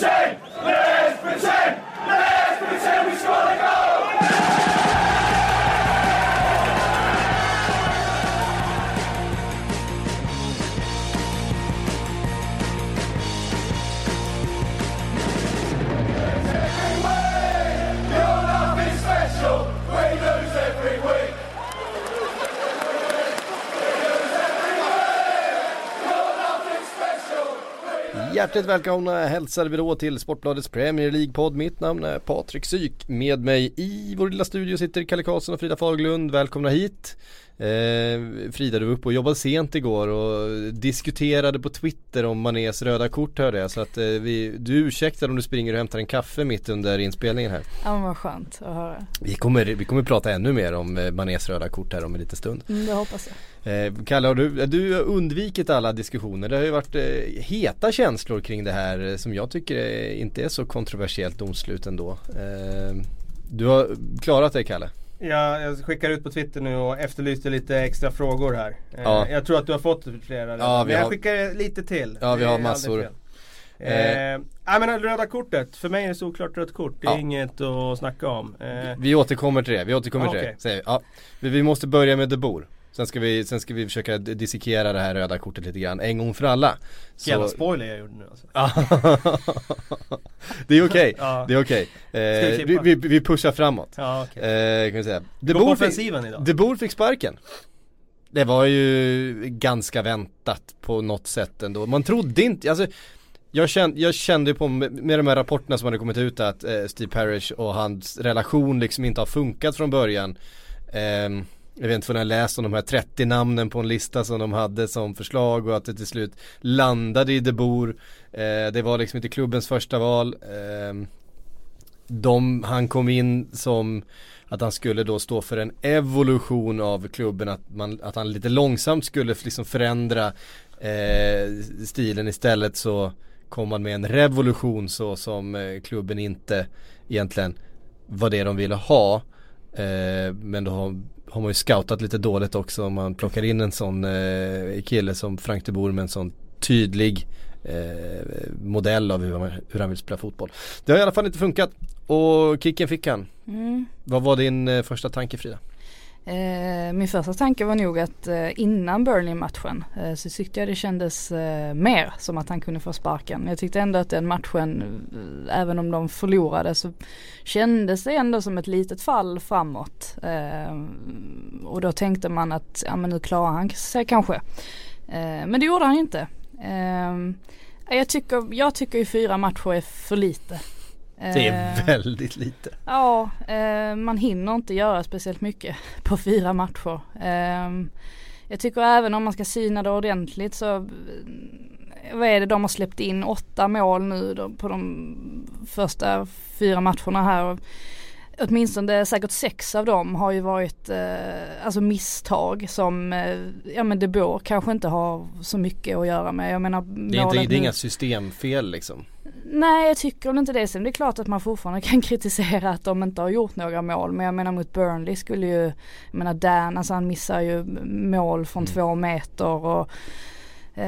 Nation! Hjärtligt välkomna hälsar vi då till Sportbladets Premier League-podd. Mitt namn är Patrik Syk. Med mig i vår lilla studio sitter Kalle Karlsson och Frida Faglund. Välkomna hit. Eh, Frida du var uppe och jobbade sent igår och diskuterade på Twitter om Manés röda kort hörde jag. Så att eh, vi, du ursäktar om du springer och hämtar en kaffe mitt under inspelningen här. Ja men vad skönt att höra. Vi kommer, vi kommer prata ännu mer om eh, Manés röda kort här om en liten stund. Mm, det hoppas jag. Eh, Kalle, har du, du har undvikit alla diskussioner. Det har ju varit eh, heta känslor kring det här som jag tycker är, inte är så kontroversiellt domslut ändå. Du har klarat dig Kalle? Ja, jag skickar ut på Twitter nu och efterlyste lite extra frågor här. Eh, Ja. Jag tror att du har fått flera redan. Ja, vi Men jag har- skickar lite till. Ja, vi Det har massor. Eh, nej men röda kortet, för mig är det såklart rött kort. Det är Ja. inget att snacka om. Eh, Vi återkommer till det, vi återkommer Ja, till det. okej. Säger vi. Ja, vi, vi måste börja med De Boer. Sen ska, vi, sen ska vi försöka dissekera det här röda kortet lite grann, en gång för alla. Så- Jävla spoiler jag gjorde nu alltså. Det är okej, Ja. det är okej. Vi Eh, vi, vi, vi pushar framåt. Ja okej. Eh, kan vi säga. De Boer fick-. De Boer fick sparken. Det var ju ganska väntat på något sätt ändå. Man trodde inte, alltså jag kände, jag kände på med, de här rapporterna som hade kommit ut att eh, Steve Parrish och hans relation liksom inte har funkat från början. Ehm, jag vet inte om jag läst om de här 30 namnen på en lista som de hade som förslag och att det till slut landade i De bor. Eh, det var liksom inte klubbens första val. Eh, de, han kom in som att han skulle då stå för en evolution av klubben, att, man, att han lite långsamt skulle liksom förändra eh, stilen istället så kom han med en revolution så som eh, klubben inte egentligen var det de ville ha. Eh, men då har, har man ju scoutat lite dåligt också om man plockar in en sån eh, kille som Frank de Boer med en sån tydlig eh, modell av hur hur han vill spela fotboll. Det har i alla fall inte funkat och kicken fick han. Mm. Vad var din eh, första tanke Frida? Eh, min första tanke var nog att eh, innan Burnley-matchen eh, så tyckte jag det kändes mer som att han kunde få sparken. Jag tyckte ändå att den matchen, även om de förlorade så kändes det ändå som ett litet fall framåt. Och då tänkte man att ja, men nu klarar han sig kanske. Men det gjorde han inte. Jag, tycker, jag tycker ju fyra matcher är för lite. Det Eh, är väldigt lite. Ja, eh, man hinner inte göra speciellt mycket på fyra matcher. Eh, jag tycker även om man ska syna det ordentligt så eh, vad är det de har släppt in åtta mål nu på de första fyra matcherna här. Åtminstone säkert sex av dem har ju varit eh, alltså misstag som eh, ja men De Boer kanske inte har så mycket att göra med. Jag menar Det är, inte, det är inga systemfel liksom. Nej jag tycker väl inte det. Sen det är klart att man fortfarande kan kritisera att de inte har gjort några mål. Men jag menar mot Burnley skulle ju, jag menar Dan, alltså han missar ju mål från Mm. två meter och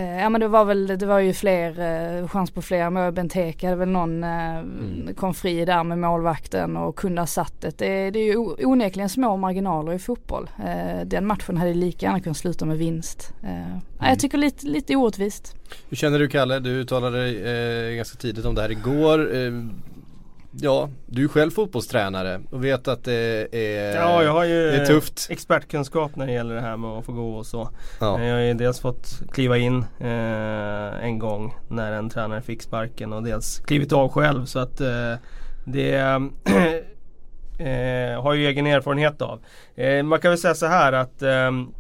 Ja men det var väl, det var ju fler, eh, chans på fler mål. Benteke hade väl någon, eh, Mm. kom fri där med målvakten och kunde ha satt det. Det, det är ju onekligen små marginaler i fotboll. Eh, den matchen hade lika gärna kunnat sluta med vinst. Eh, Mm. Jag tycker lite, lite orättvist. Hur känner du Kalle? Du uttalade dig eh, ganska tidigt om det här igår. Eh, ja, du är själv fotbollstränare och vet att det är, Ja, jag har ju det är tufft. expertkunskap när det gäller det här med att få gå och så. Ja. Jag har ju dels fått kliva in eh, en gång när en tränare fick sparken och dels klivit av själv så att eh, det eh, har ju egen erfarenhet av. Eh, man kan väl säga så här att ehm,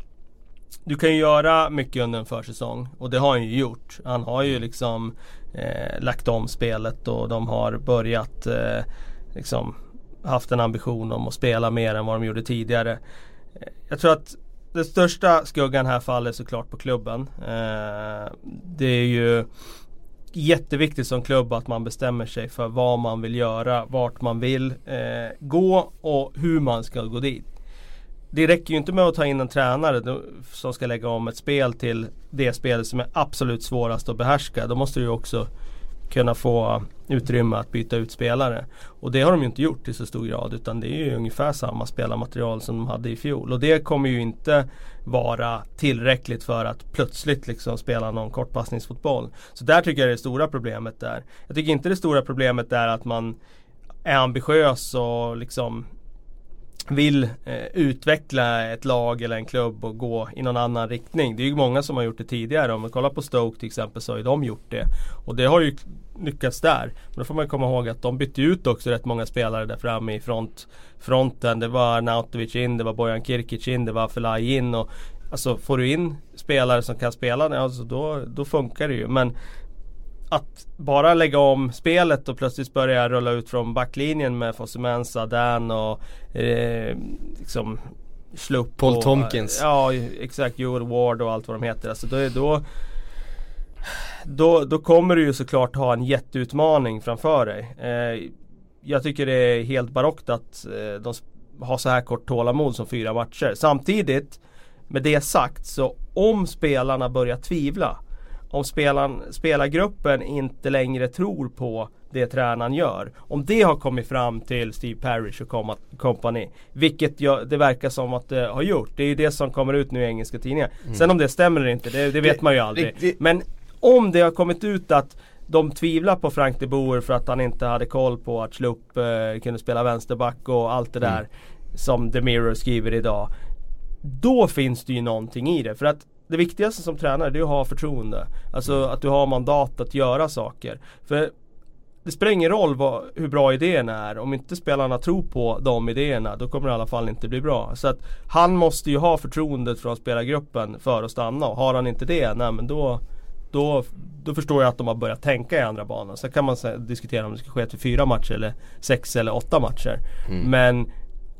du kan ju göra mycket under en försäsong och det har han ju gjort. Han har ju liksom eh, lagt om spelet och de har börjat eh, liksom haft en ambition om att spela mer än vad de gjorde tidigare. Eh, jag tror att den största skuggan här faller såklart på klubben. Eh, det är ju jätteviktigt som klubb att man bestämmer sig för vad man vill göra, vart man vill eh, gå och hur man ska gå dit. Det räcker ju inte med att ta in en tränare som ska lägga om ett spel till det spel som är absolut svårast att behärska. Då måste du ju också kunna få utrymme att byta ut spelare. Och det har de ju inte gjort i så stor grad utan det är ju ungefär samma spelarmaterial som de hade i fjol. Och det kommer ju inte vara tillräckligt för att plötsligt liksom spela någon kortpassningsfotboll. Så där tycker jag det stora problemet är. Jag tycker inte det stora problemet är att man är ambitiös och liksom vill eh, utveckla ett lag eller en klubb och gå i någon annan riktning. Det är ju många som har gjort det tidigare. Om man kollar på Stoke till exempel så har ju de gjort det. Och det har ju lyckats där. Men då får man komma ihåg att de bytte ut också rätt många spelare där framme i front, fronten. Det var Nautovic in, det var Bojan Kirkic in, det var Felaj in. Och, alltså får du in spelare som kan spela, alltså då, då funkar det ju. Men att bara lägga om spelet och plötsligt börja rulla ut från backlinjen med Fosumensa, Dan och eh, liksom Slupp Paul och, Tomkins. Ja exakt, Joel Ward och allt vad de heter. Alltså då, då, då, då kommer du ju såklart ha en jätteutmaning framför dig. Eh, jag tycker det är helt barockt att eh, de har så här kort tålamod som fyra matcher. Samtidigt med det sagt så om spelarna börjar tvivla om spelan, spelargruppen inte längre tror på det tränaren gör. Om det har kommit fram till Steve Parrish och company. Vilket jag, det verkar som att det har gjort. Det är ju det som kommer ut nu i engelska tidningar. Mm. Sen om det stämmer eller inte, det, det vet det, man ju aldrig. Det, Men om det har kommit ut att de tvivlar på Frank de Boer för att han inte hade koll på att Schlupp eh, kunde spela vänsterback och allt det där. Mm. Som The Mirror skriver idag. Då finns det ju någonting i det. För att det viktigaste som tränare det är att ha förtroende. Alltså att du har mandat att göra saker. För det spelar ingen roll vad, hur bra idéerna är. Om inte spelarna tror på de idéerna då kommer det i alla fall inte bli bra. Så att han måste ju ha förtroendet från spelargruppen för att stanna. Och har han inte det, nej men då då, då förstår jag att de har börjat tänka i andra banor. Sen kan man diskutera om det ska ske till fyra matcher eller sex eller åtta matcher. Mm. Men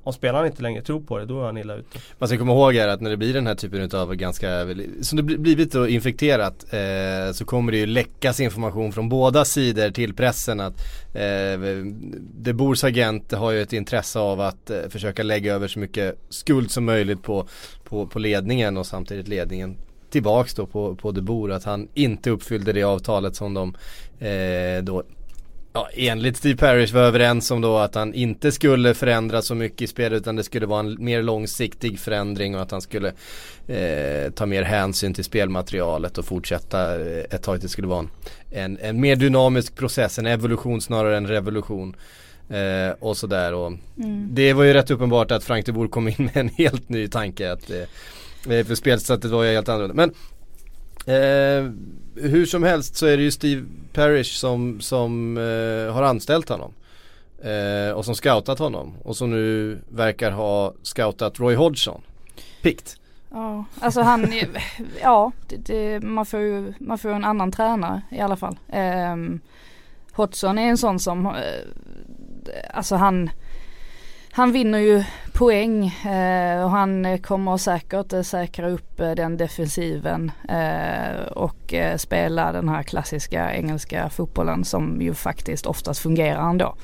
om spelaren inte längre tror på det, då är han illa ute. Man ska komma ihåg här att när det blir den här typen av ganska, som det blivit då infekterat eh, så kommer det ju läckas information från båda sidor till pressen att eh, De Boers agent har ju ett intresse av att eh, försöka lägga över så mycket skuld som möjligt på, på, på ledningen och samtidigt ledningen tillbaks då på, på De Boer att han inte uppfyllde det avtalet som de eh, då Ja, enligt Steve Parrish var överens om då att han inte skulle förändra så mycket i spelet utan det skulle vara en mer långsiktig förändring och att han skulle eh, ta mer hänsyn till spelmaterialet och fortsätta eh, ett tag. Det skulle vara en, en, en, mer dynamisk process, en evolution snarare än revolution. Eh, och sådär och mm. det var ju rätt uppenbart att Frank de Boer kom in med en helt ny tanke att eh, för spelsättet var ju helt annorlunda. Men Eh, hur som helst så är det ju Steve Parrish som, som eh, har anställt honom. Eh, och som scoutat honom. Och som nu verkar ha scoutat Roy Hodgson. Pikt. Ja, alltså han, ja, det, det, man får ju man får en annan tränare i alla fall. Eh, Hodgson är en sån som, eh, alltså han han vinner ju poäng eh, och han kommer säkert säkra upp eh, den defensiven eh, och eh, spela den här klassiska engelska fotbollen som ju faktiskt oftast fungerar ändå.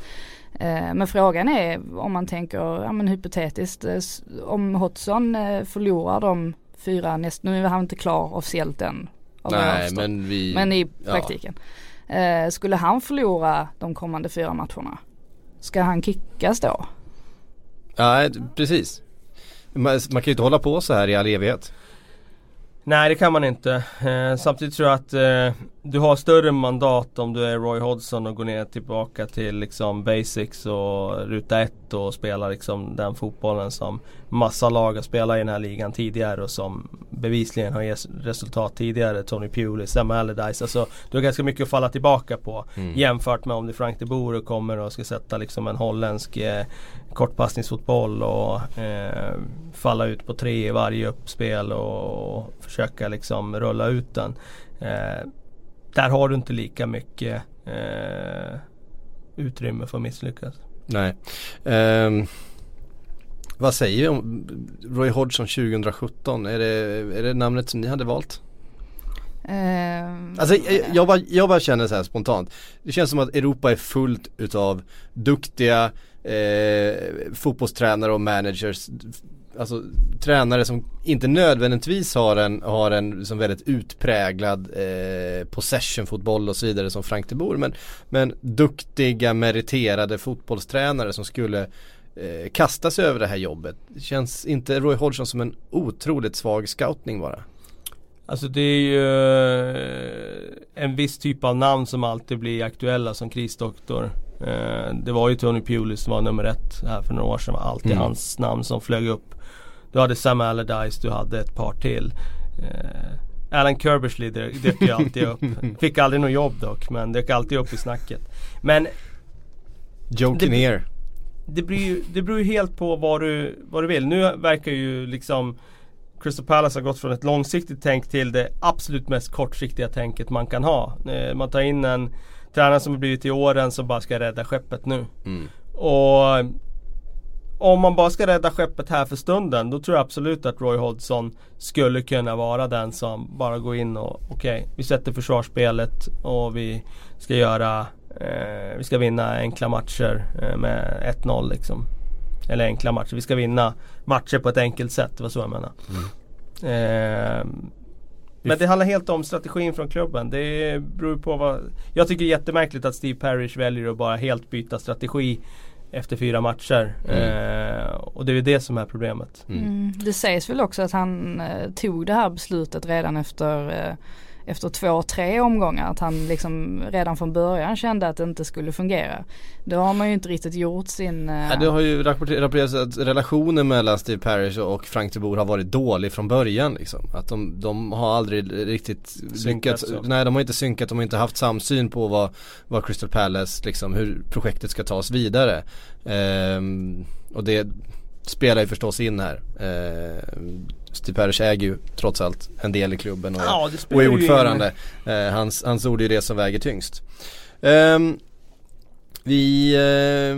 Eh, men frågan är om man tänker, ja men hypotetiskt, eh, om Hodgson förlorar de fyra näst, nu är han inte klar officiellt än. Nej men vi, Men i praktiken. Ja. skulle han förlora de kommande fyra matcherna? Ska han kickas då? Ja, precis. Man, man kan ju inte hålla på så här i all evighet. Nej det kan man inte. Eh, samtidigt tror jag att eh, du har större mandat om du är Roy Hodgson och går ner tillbaka till liksom basics och ruta ett och spelar liksom den fotbollen som massa lag har spelat i den här ligan tidigare och som bevisligen har gett resultat tidigare. Tony Pewley, Sam Allardyce. Alltså du har ganska mycket att falla tillbaka på mm. jämfört med om det är Frank de Boer kommer och ska sätta liksom en holländsk eh, kortpassningsfotboll och eh, falla ut på tre i varje uppspel och, och försöka liksom rulla ut den. Eh, där har du inte lika mycket eh, utrymme för att misslyckas. Nej. Um, vad säger vi om Roy Hodgson 2017? Är det, är det namnet som ni hade valt? Um, alltså jag, jag, bara, jag bara känner så här spontant. Det känns som att Europa är fullt utav duktiga eh, fotbollstränare och managers Alltså tränare som inte nödvändigtvis har en, har en som väldigt utpräglad eh, possession-fotboll och så vidare som Frank de Boer men, men duktiga meriterade fotbollstränare som skulle eh, kasta sig över det här jobbet. Känns inte Roy Hodgson som en otroligt svag scoutning bara? Alltså det är ju eh, en viss typ av namn som alltid blir aktuella som krisdoktor. Eh, det var ju Tony Pulis som var nummer ett här för några år sedan. Det var alltid mm. hans namn som flög upp. Du hade Sam Allardyce, du hade ett par till. Alan Kerbersley dök ju alltid upp. Fick aldrig något jobb dock men dök alltid upp i snacket. Men Joe Kinnear. Det, ju, det beror ju helt på vad du, vad du vill. Nu verkar ju liksom Crystal Palace har gått från ett långsiktigt tänk till det absolut mest kortsiktiga tänket man kan ha. Eh, man tar in en tränare som har blivit i åren som bara ska rädda skeppet nu. Mm. Och om man bara ska rädda skeppet här för stunden då tror jag absolut att Roy Hodgson skulle kunna vara den som bara går in och okej, okay, vi sätter försvarsspelet och vi ska göra Vi ska vinna enkla matcher eh, med 1-0 liksom. Eller enkla matcher, vi ska vinna matcher på ett enkelt sätt, det var så jag menade. Mm. Eh, men det handlar helt om strategin från klubben. Det beror på vad... Jag tycker det är jättemärkligt att Steve Parrish väljer att bara helt byta strategi efter fyra matcher. Mm. Eh, och det är det som är problemet. Mm. mm. Det sägs väl också att han eh, tog det här beslutet redan efter eh, efter två, tre omgångar att han liksom redan från början kände att det inte skulle fungera. Då har man ju inte riktigt gjort sin... Ja, det har ju rapporterats att relationen mellan Steve Parrish och Frank de Boer har varit dålig från början liksom. Att de, de har aldrig riktigt lyckats, nej de har inte synkat, de har inte haft samsyn på vad, vad Crystal Palace liksom, hur projektet ska tas vidare. Ehm, och det spelar ju förstås in här. Ehm, Steve Parish äger ju trots allt en del i klubben och, ja, och är ordförande. Eh, hans, hans ord är det som väger tyngst. Um, vi, uh,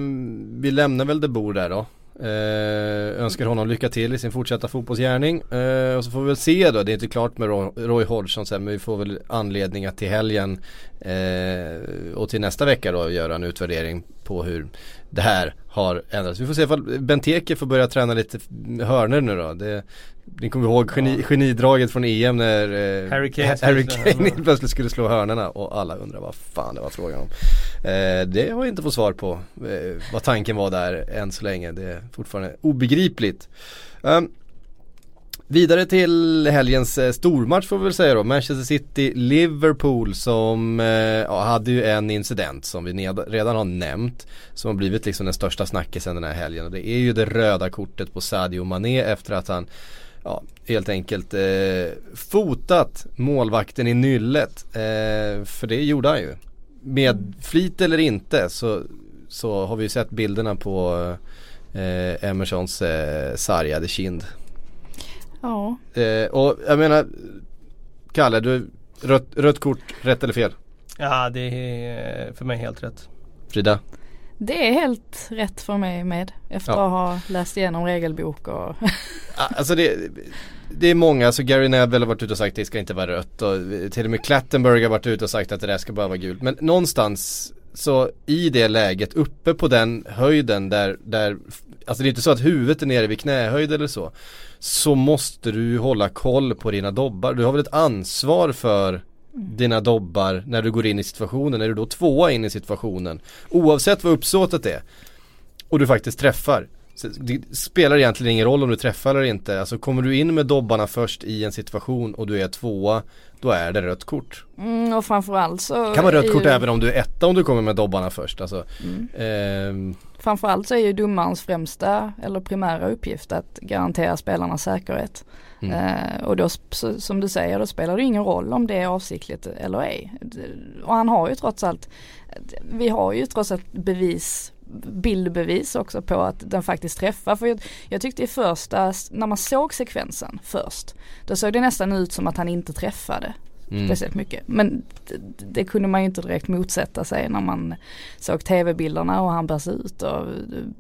vi lämnar väl det bord där då. Uh, önskar honom lycka till i sin fortsatta fotbollsgärning. Uh, och så får vi väl se då, det är inte klart med Roy, Roy Hodgson sen men vi får väl anledning att till helgen uh, och till nästa vecka då göra en utvärdering på hur det här har ändrats. Vi får se ifall Benteke får börja träna lite hörner nu då. Det, ni kommer ihåg geni, ja. genidraget från EM när eh, Harry Kane, Harry Kane plötsligt skulle slå hörnerna och alla undrar vad fan det var frågan om. Eh, det har vi inte fått svar på eh, vad tanken var där än så länge. Det är fortfarande obegripligt. Um, Vidare till helgens eh, stormatch får vi väl säga då. Manchester City-Liverpool som eh, ja, hade ju en incident som vi redan har nämnt. Som har blivit liksom den största snackisen den här helgen. Och det är ju det röda kortet på Sadio Mané efter att han ja, helt enkelt eh, fotat målvakten i nyllet. Eh, för det gjorde han ju. Med flit eller inte så, så har vi ju sett bilderna på eh, Emersons eh, sargade kind. Ja. Eh, och jag menar Kalle, du, rött, rött kort, rätt eller fel? Ja det är för mig helt rätt. Frida? Det är helt rätt för mig med efter ja. att ha läst igenom regelbok och Alltså det, det är många, alltså Gary Neville har varit ute och sagt att det ska inte vara rött och till och med Klattenberg har varit ute och sagt att det där ska bara vara gult. Men någonstans så i det läget uppe på den höjden där, där Alltså det är inte så att huvudet är nere vid knähöjd eller så Så måste du hålla koll på dina dobbar. Du har väl ett ansvar för dina dobbar när du går in i situationen. Är du då tvåa in i situationen oavsett vad uppsåtet är och du faktiskt träffar. Det spelar egentligen ingen roll om du träffar eller inte. Alltså kommer du in med dobbarna först i en situation och du är tvåa då är det rött kort. Mm, och framförallt så Kan vara rött kort ju... även om du är etta om du kommer med dobbarna först. Alltså, mm. ehm... Framförallt så är ju domarens främsta eller primära uppgift att garantera spelarnas säkerhet. Mm. Eh, och då som du säger då spelar det ingen roll om det är avsiktligt eller ej. Och han har ju trots allt, vi har ju trots allt bevis bildbevis också på att den faktiskt träffar. För jag, jag, tyckte i första, när man såg sekvensen först, då såg det nästan ut som att han inte träffade mm. speciellt mycket. Men det, det, kunde man ju inte direkt motsätta sig när man såg tv-bilderna och han bärs ut och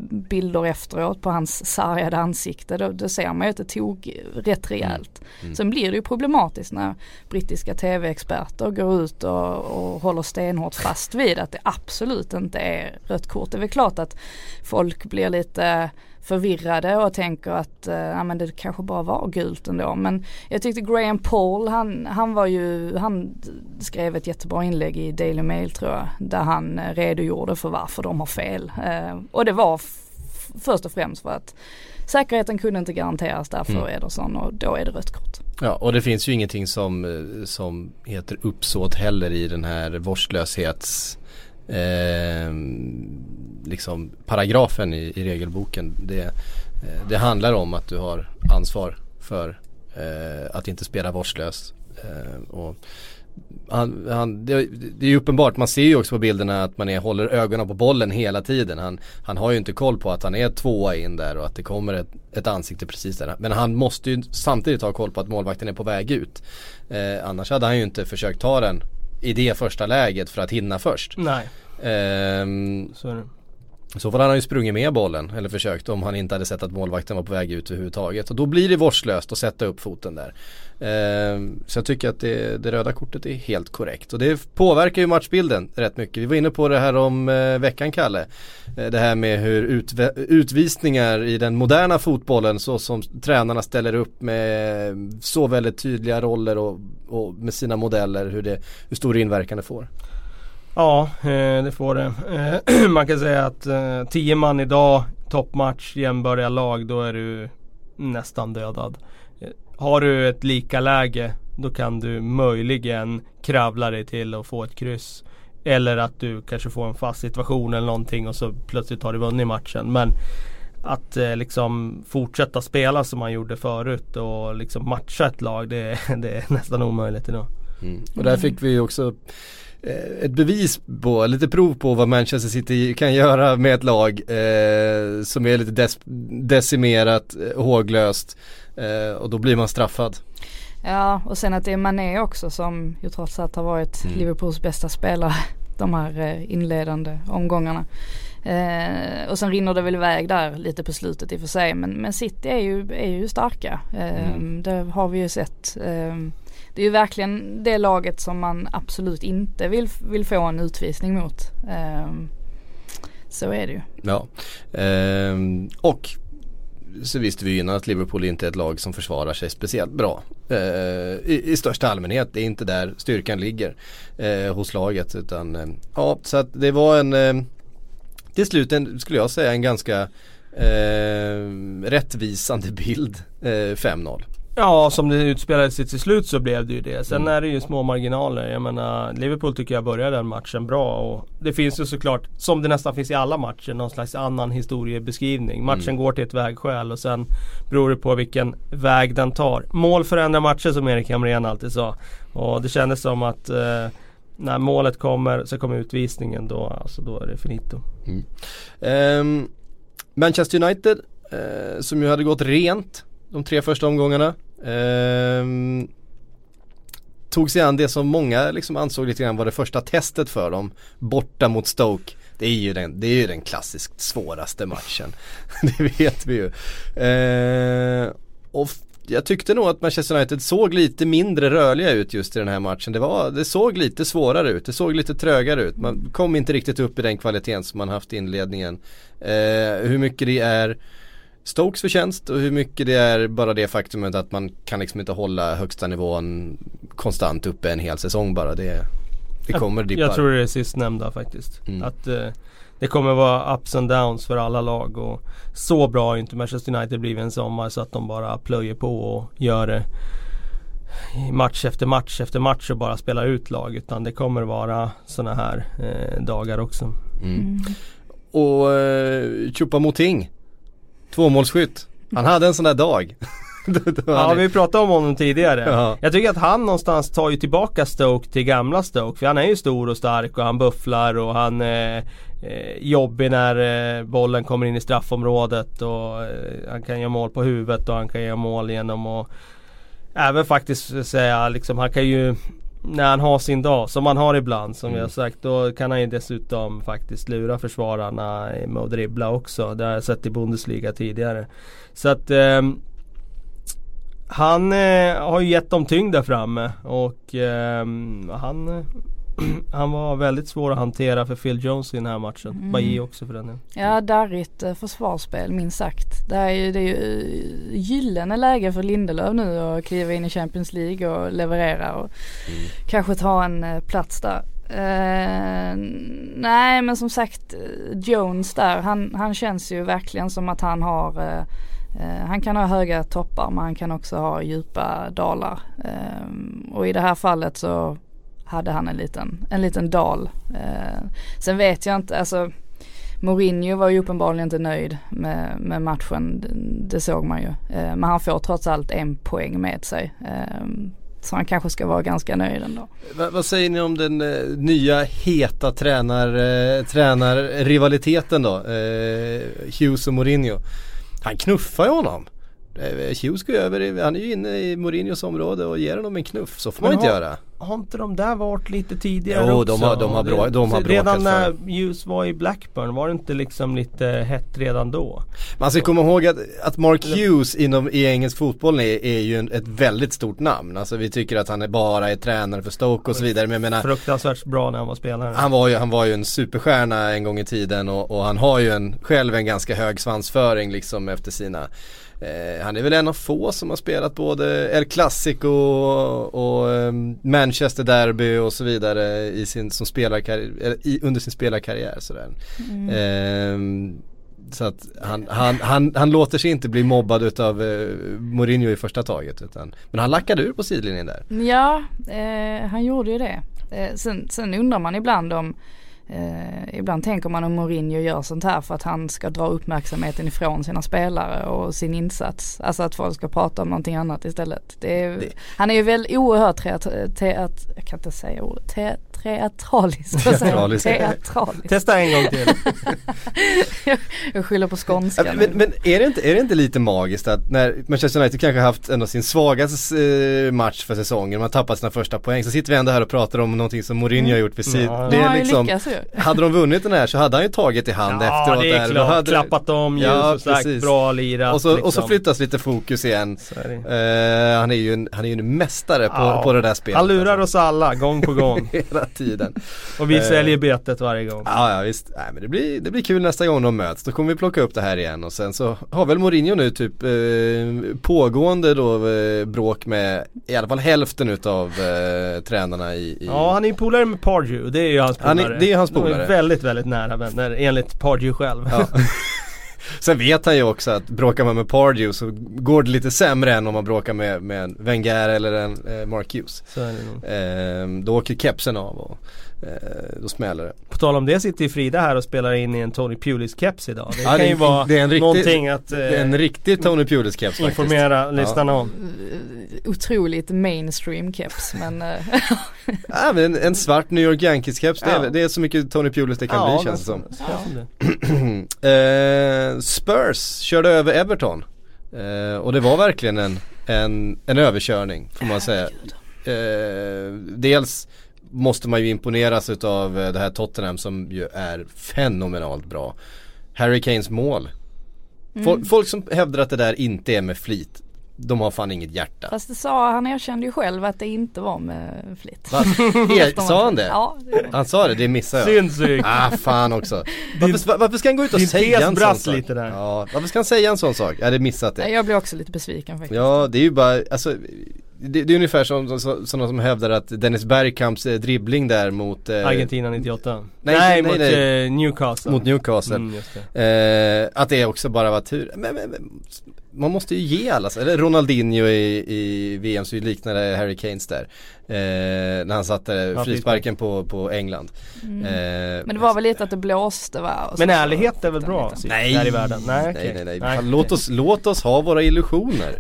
bilder efteråt på hans sargade ansikte. Då, då ser man ju att det tog rätt rejält. Mm. mm. Sen blir det ju problematiskt när brittiska tv-experter går ut och, och håller stenhårt fast vid att det absolut inte är rött kort. Det är väl klart att folk blir lite förvirrade och tänker att eh, ja, men det kanske bara var gult ändå. Men jag tyckte Graham Paul, han, han var ju, han skrev ett jättebra inlägg i Daily Mail tror jag. Där han eh, redogjorde för varför de har fel. Eh, och det var först och främst för att säkerheten kunde inte garanteras där för mm. Ederson och då är det rött kort. Ja och det finns ju ingenting som, eh, som heter uppsåt heller i den här vårdslöshets eh, liksom paragrafen i, i regelboken. Det, eh, det handlar om att du har ansvar för eh, att inte spela vårdslöst. Eh, och han, han, det, det, är ju uppenbart, man ser ju också på bilderna att man är, håller ögonen på bollen hela tiden. Han, han har ju inte koll på att han är tvåa in där och att det kommer ett, ett ansikte precis där. Men han måste ju samtidigt ha koll på att målvakten är på väg ut. Eh, annars hade han ju inte försökt ta den i det första läget för att hinna först. Nej. Ehm, så är det. I så fall hade han ju sprungit med bollen eller försökt om han inte hade sett att målvakten var på väg ut överhuvudtaget. Och då blir det vårdslöst att sätta upp foten där. Ehm, så jag tycker att det, det, röda kortet är helt korrekt. Och det påverkar ju matchbilden rätt mycket. Vi var inne på det här om eh, veckan Kalle. Eh, det här med hur utv utvisningar i den moderna fotbollen så som tränarna ställer upp med så väldigt tydliga roller och, och med sina modeller hur, det, hur stor inverkan det får. Ja, eh, det får det. Eh, man kan säga att eh, 10 man idag, toppmatch, jämbördiga lag, då är du nästan dödad. Har du ett lika läge då kan du möjligen kravla dig till att få ett kryss. Eller att du kanske får en fast situation eller någonting och så plötsligt har du vunnit matchen. Men att eh, liksom fortsätta spela som man gjorde förut och liksom matcha ett lag det, det är nästan omöjligt idag. Mm. Och där fick vi också ett bevis på, lite prov på vad Manchester City kan göra med ett lag eh, som är lite des decimerat, eh, håglöst. Eh, och då blir man straffad. Ja och sen att det är Mané också som ju trots allt har varit mm. Liverpools bästa spelare de här eh, inledande omgångarna. Eh, och sen rinner det väl iväg där lite på slutet i och för sig men, men City är ju, är ju starka. Eh, mm. Det har vi ju sett. Det är ju verkligen det laget som man absolut inte vill, vill få en utvisning mot. Eh, så är det ju. Ja. Ehm, och så visste vi ju innan att Liverpool inte är ett lag som försvarar sig speciellt bra. Eh, i, i, största allmänhet, det är inte där styrkan ligger eh, hos laget. Utan, eh, ja, så att det var en, eh, till slut en, skulle jag säga en ganska eh, rättvisande bild, eh, 5-0. Ja, som det utspelade sig till slut så blev det ju det. Sen mm. är det ju små marginaler. Jag menar, Liverpool tycker jag började den matchen bra. Och det finns ju såklart, som det nästan finns i alla matcher, någon slags annan historiebeskrivning. Matchen mm. går till ett vägskäl och sen beror det på vilken väg den tar. Mål förändrar matcher som Erik Hamrén alltid sa. Och det kändes som att eh, när målet kommer så kommer utvisningen då, alltså då är det finito. Mm. Um, Manchester United uh, som ju hade gått rent de tre första omgångarna. Ehm, tog sig an det som många liksom ansåg lite grann var det första testet för dem. Borta mot Stoke. Det är ju den, det är ju den klassiskt svåraste matchen. det vet vi ju. Ehm, och jag tyckte nog att Manchester United såg lite mindre rörliga ut just i den här matchen. Det, var, det såg lite svårare ut, det såg lite trögare ut. Man kom inte riktigt upp i den kvaliteten som man haft i inledningen. Eh, hur mycket det är Stokes förtjänst och hur mycket det är bara det faktumet att man kan liksom inte hålla högsta nivån konstant uppe en hel säsong bara. Det, det kommer dippar. Jag tror det är sistnämnda faktiskt. Mm. Att eh, det kommer vara ups and downs för alla lag och så bra har inte Manchester United blivit en sommar så att de bara plöjer på och gör det match efter match efter match och bara spelar ut lag utan det kommer vara sådana här eh, dagar också. Mm. Mm. Och eh, Choupo-Moting Tvåmålsskytt. Han hade en sån där dag. ja vi pratade om honom tidigare. Ja. Jag tycker att han någonstans tar ju tillbaka Stoke till gamla Stoke. För han är ju stor och stark och han bufflar och han är eh, jobbig när eh, bollen kommer in i straffområdet. Och eh, han kan göra mål på huvudet och han kan göra mål genom att Även faktiskt säga liksom han kan ju när han har sin dag, som han har ibland som Mm. har sagt. Då kan han ju dessutom faktiskt lura försvararna med att dribbla också. Det har jag sett i Bundesliga tidigare. Så att ehm, han eh, har ju gett dem tyngd där framme och ehm, han, eh, han var väldigt svår att hantera för Phil Jones i den här matchen. Mm. Bailly också för den delen. Ja, darrigt eh, försvarsspel minst sagt. Det är ju, det är ju eh, gyllene läge för Lindelöf nu att kliva in i Champions League och leverera och kanske ta en eh, plats där. Eh, nej men som sagt Jones där, han, han känns ju verkligen som att han har eh, han kan ha höga toppar men han kan också ha djupa dalar. Och i det här fallet så hade han en liten, en liten dal. Eh, sen vet jag inte, alltså Mourinho var ju uppenbarligen inte nöjd med, med matchen. Det, såg man ju. Eh, men han får trots allt en poäng med sig. Eh, så han kanske ska vara ganska nöjd ändå. Va, vad säger ni om den eh, nya heta tränar, eh, tränarrivaliteten då? Eh, Hughes och Mourinho. Han knuffar ju honom. Eh, Hughes går över, han är ju inne i Mourinhos område och ger honom en knuff. Så får man Men inte har- göra. Har inte de där varit lite tidigare Jo, också? de har- de har bra- de har Redan när. Hughes var i Blackburn, var det inte liksom lite hett redan då? Man ska komma ihåg att, att Mark Hughes inom, i engelsk fotboll är, är ju en, ett väldigt stort namn. Alltså vi tycker att han är bara är tränare för Stoke och så vidare. Men jag menar, Fruktansvärt bra när han var spelare. han var, ju, han var ju en superstjärna en gång i tiden och, och han har ju en, själv en ganska hög svansföring liksom efter sina eh, han är väl en av få som har spelat både El Clasico och, och ehm, Manchester Derby och så vidare i sin, som spelarkarriär, i, under sin spelarkarriär sådär. Ehm, så att han, han, han, han låter sig inte bli mobbad utav eh, Mourinho i första taget utan, men han lackade ur på sidlinjen där. Ja, eh, han gjorde ju det. Eh, sen, sen undrar man ibland om Eh, ibland tänker man om Mourinho gör sånt här för att han ska dra uppmärksamheten ifrån sina spelare och sin insats. Alltså att folk ska prata om någonting annat istället. Är, Det- Han är ju väl oerhört teat, teat, jag kan inte säga ordet, te, teatralisk. Vad säger jag? Teatralisk. Teatralisk. Testa en gång till. jag skyller på skånska Ja, nu. men, men är, det inte, är det inte lite magiskt att när Manchester United kanske haft en av sin svagaste eh, match för säsongen, man har tappat sina första poäng, så sitter vi ändå här och pratar om någonting som Mourinho har gjort vid sidan. Ja. det Ja, är han liksom, lyckas ju. hade de vunnit den här så hade han ju tagit i hand ja efteråt. det är klart. hade, Klappat om ljus Ja, och sagt precis. bra lirat. och, så, och så liksom. flyttas lite fokus igen. Är. Eh, han är ju en, han är ju en mästare på, Ja. på det där spelet. Han lurar oss alla gång på gång. Hela tiden. Och vi Eh. säljer betet varje gång. Ja, ja visst. Nej, men det, blir, det blir kul nästa gång de möts. Då kommer vi plocka upp det här igen och sen så har väl Mourinho nu typ eh, pågående då eh, bråk med i alla fall hälften utav eh, tränarna i, i Ja han är ju polare med Pardew, det är ju hans Han polare. är- det är hans De polare. är väldigt, väldigt nära vänner enligt Pardew själv. Ja. Sen vet han ju också att bråkar man med Pardew så går det lite sämre än om man bråkar med, med en Wenger eller en eh, Mark Hughes. Så är det nog. Eh, då åker kepsen av och då smäller det. På tal om det sitter ju Frida här och spelar in i en Tony Pulis-keps idag. Det Ja, kan det är- ju vara det är en riktig- någonting att eh, Det är en riktig Tony Pulis keps faktiskt. informera lyssnarna om. Eh, Otroligt mainstream keps men eh, Ja, men en, en svart New York Yankees keps, det, är, Ja. det är så mycket Tony Pulis det kan bli känns det som. Eh, Spurs körde över Everton. Eh, och det var verkligen en, en, en överkörning får man säga. Eh, dels måste man ju imponeras utav eh, det här Tottenham som ju är fenomenalt bra. Harry Kanes mål. Folk, folk som hävdar att det där inte är med flit, de har fan inget hjärta. fast det sa, han erkände ju själv att det inte var med flit. Va? Er, sa han det? Ja, det Han sa det, det missade jag. Synsykt. Ah fan också. Varför, varför ska han gå ut och säga en sån sak? lite där. Ja, varför ska han säga en sån sak? Jag hade missat det. Jag blir också lite besviken faktiskt. Ja, det är ju bara, alltså det, det är ungefär som så- sådana som hävdar att Dennis Bergkamps eh, dribbling där mot eh, Argentina 98. Nej, Nej, nej, mot nej. eh, Newcastle. mot Newcastle. Mm, det. Eh, att det också bara var tur. Men, men, men man måste ju ge alla, eller Ronaldinho i, i VM så liknade Harry Kanes där. Eh, när han satte Ja, frisparken på, på England. Mm. Eh, Men det var väl lite att det blåste va? Men så ärlighet är väl bra? Nej. I världen. Nej, Nej nej nej, Nej. Fan, låt, oss, låt oss ha våra illusioner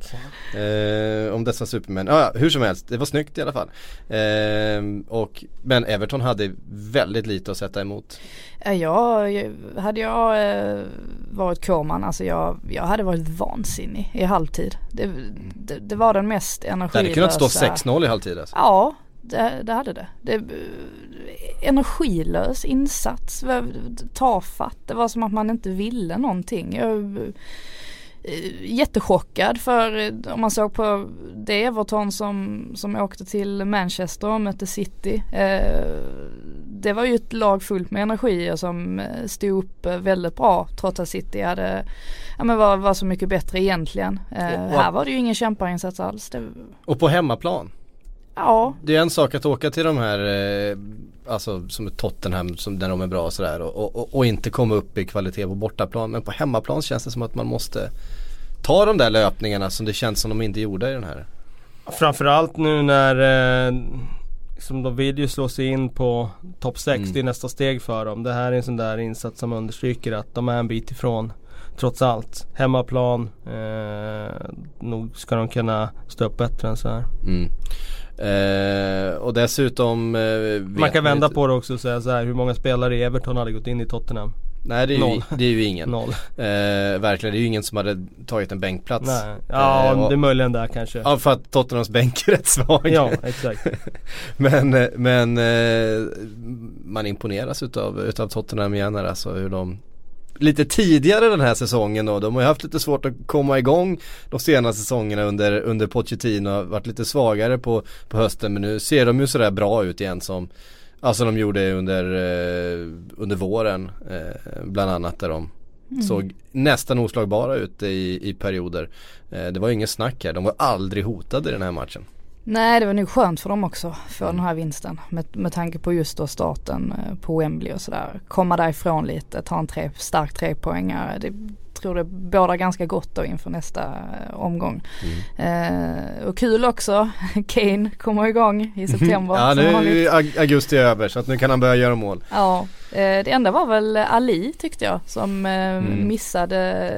eh, Om dessa supermän, ah, ja hur som helst, det var snyggt i alla fall eh, och, Men Everton hade väldigt lite att sätta emot Ja, jag, hade jag eh, varit Kåman, alltså jag, jag hade varit vansinnig i halvtid. Det, det, det var den mest Det energilösa. hade kunnat stå 6-0 i halvtid alltså. Ja, Det, det hade det. det energilös insats, tafatt. Det var som att man inte ville någonting. Jag, Eh, jättechockad för eh, om man såg på det Everton som, som åkte till Manchester och mötte City. Eh, det var ju ett lag fullt med energi och som stod upp väldigt bra trots att City hade, ja men var, var så mycket bättre egentligen. Och, här var det ju ingen kämparinsats alls. Det... Och på hemmaplan? Ja. Det är en sak att åka till de här, eh, alltså som Tottenham som, där de är bra och sådär och, och, och, inte komma upp i kvalitet på bortaplan. Men på hemmaplan känns det som att man måste ta de där löpningarna som det känns som de inte gjorde i den här. Framförallt nu när eh, som de vill ju slå sig in på topp 6. Mm. Det är nästa steg för dem. Det här är en sån där insats som understryker att de är en bit ifrån. Trots allt. Hemmaplan. Eh, nog ska de kunna stå upp bättre än så här. Mm. Eh, och dessutom eh, Man kan vända på det också och säga så här, hur många spelare i Everton hade gått in i Tottenham? Nej det är, Ju, det är ju ingen. Noll. Eh, verkligen, det är ju ingen som hade tagit en bänkplats. Nej. Ja, eh, det är möjligen där kanske. Ja, för att Tottenhams bänk är rätt svag. Ja, exakt. men eh, men eh, man imponeras utav, utav Tottenham igen här alltså hur de lite tidigare den här säsongen då. De har ju haft lite svårt att komma igång de senaste säsongerna under, under Pochettino. Varit lite svagare på, på hösten men nu ser de ju sådär bra ut igen som Alltså de gjorde under, eh, under våren eh, bland annat där de mm. såg nästan oslagbara ut i, i perioder. Eh, det var inget snack här, de var aldrig hotade i den här matchen. Nej det var nog skönt för dem också för mm. den här vinsten. Med, med tanke på just då starten eh, på Wembley och sådär. Komma därifrån lite, ta en tre, stark trepoängare. Det tror det bådar ganska gott då inför nästa eh, omgång. Mm. Eh, och kul också, Kane kommer igång i september. ja nu är augusti över så att nu kan han börja göra mål. Ja, eh, det enda var väl Ali tyckte jag som eh, mm. missade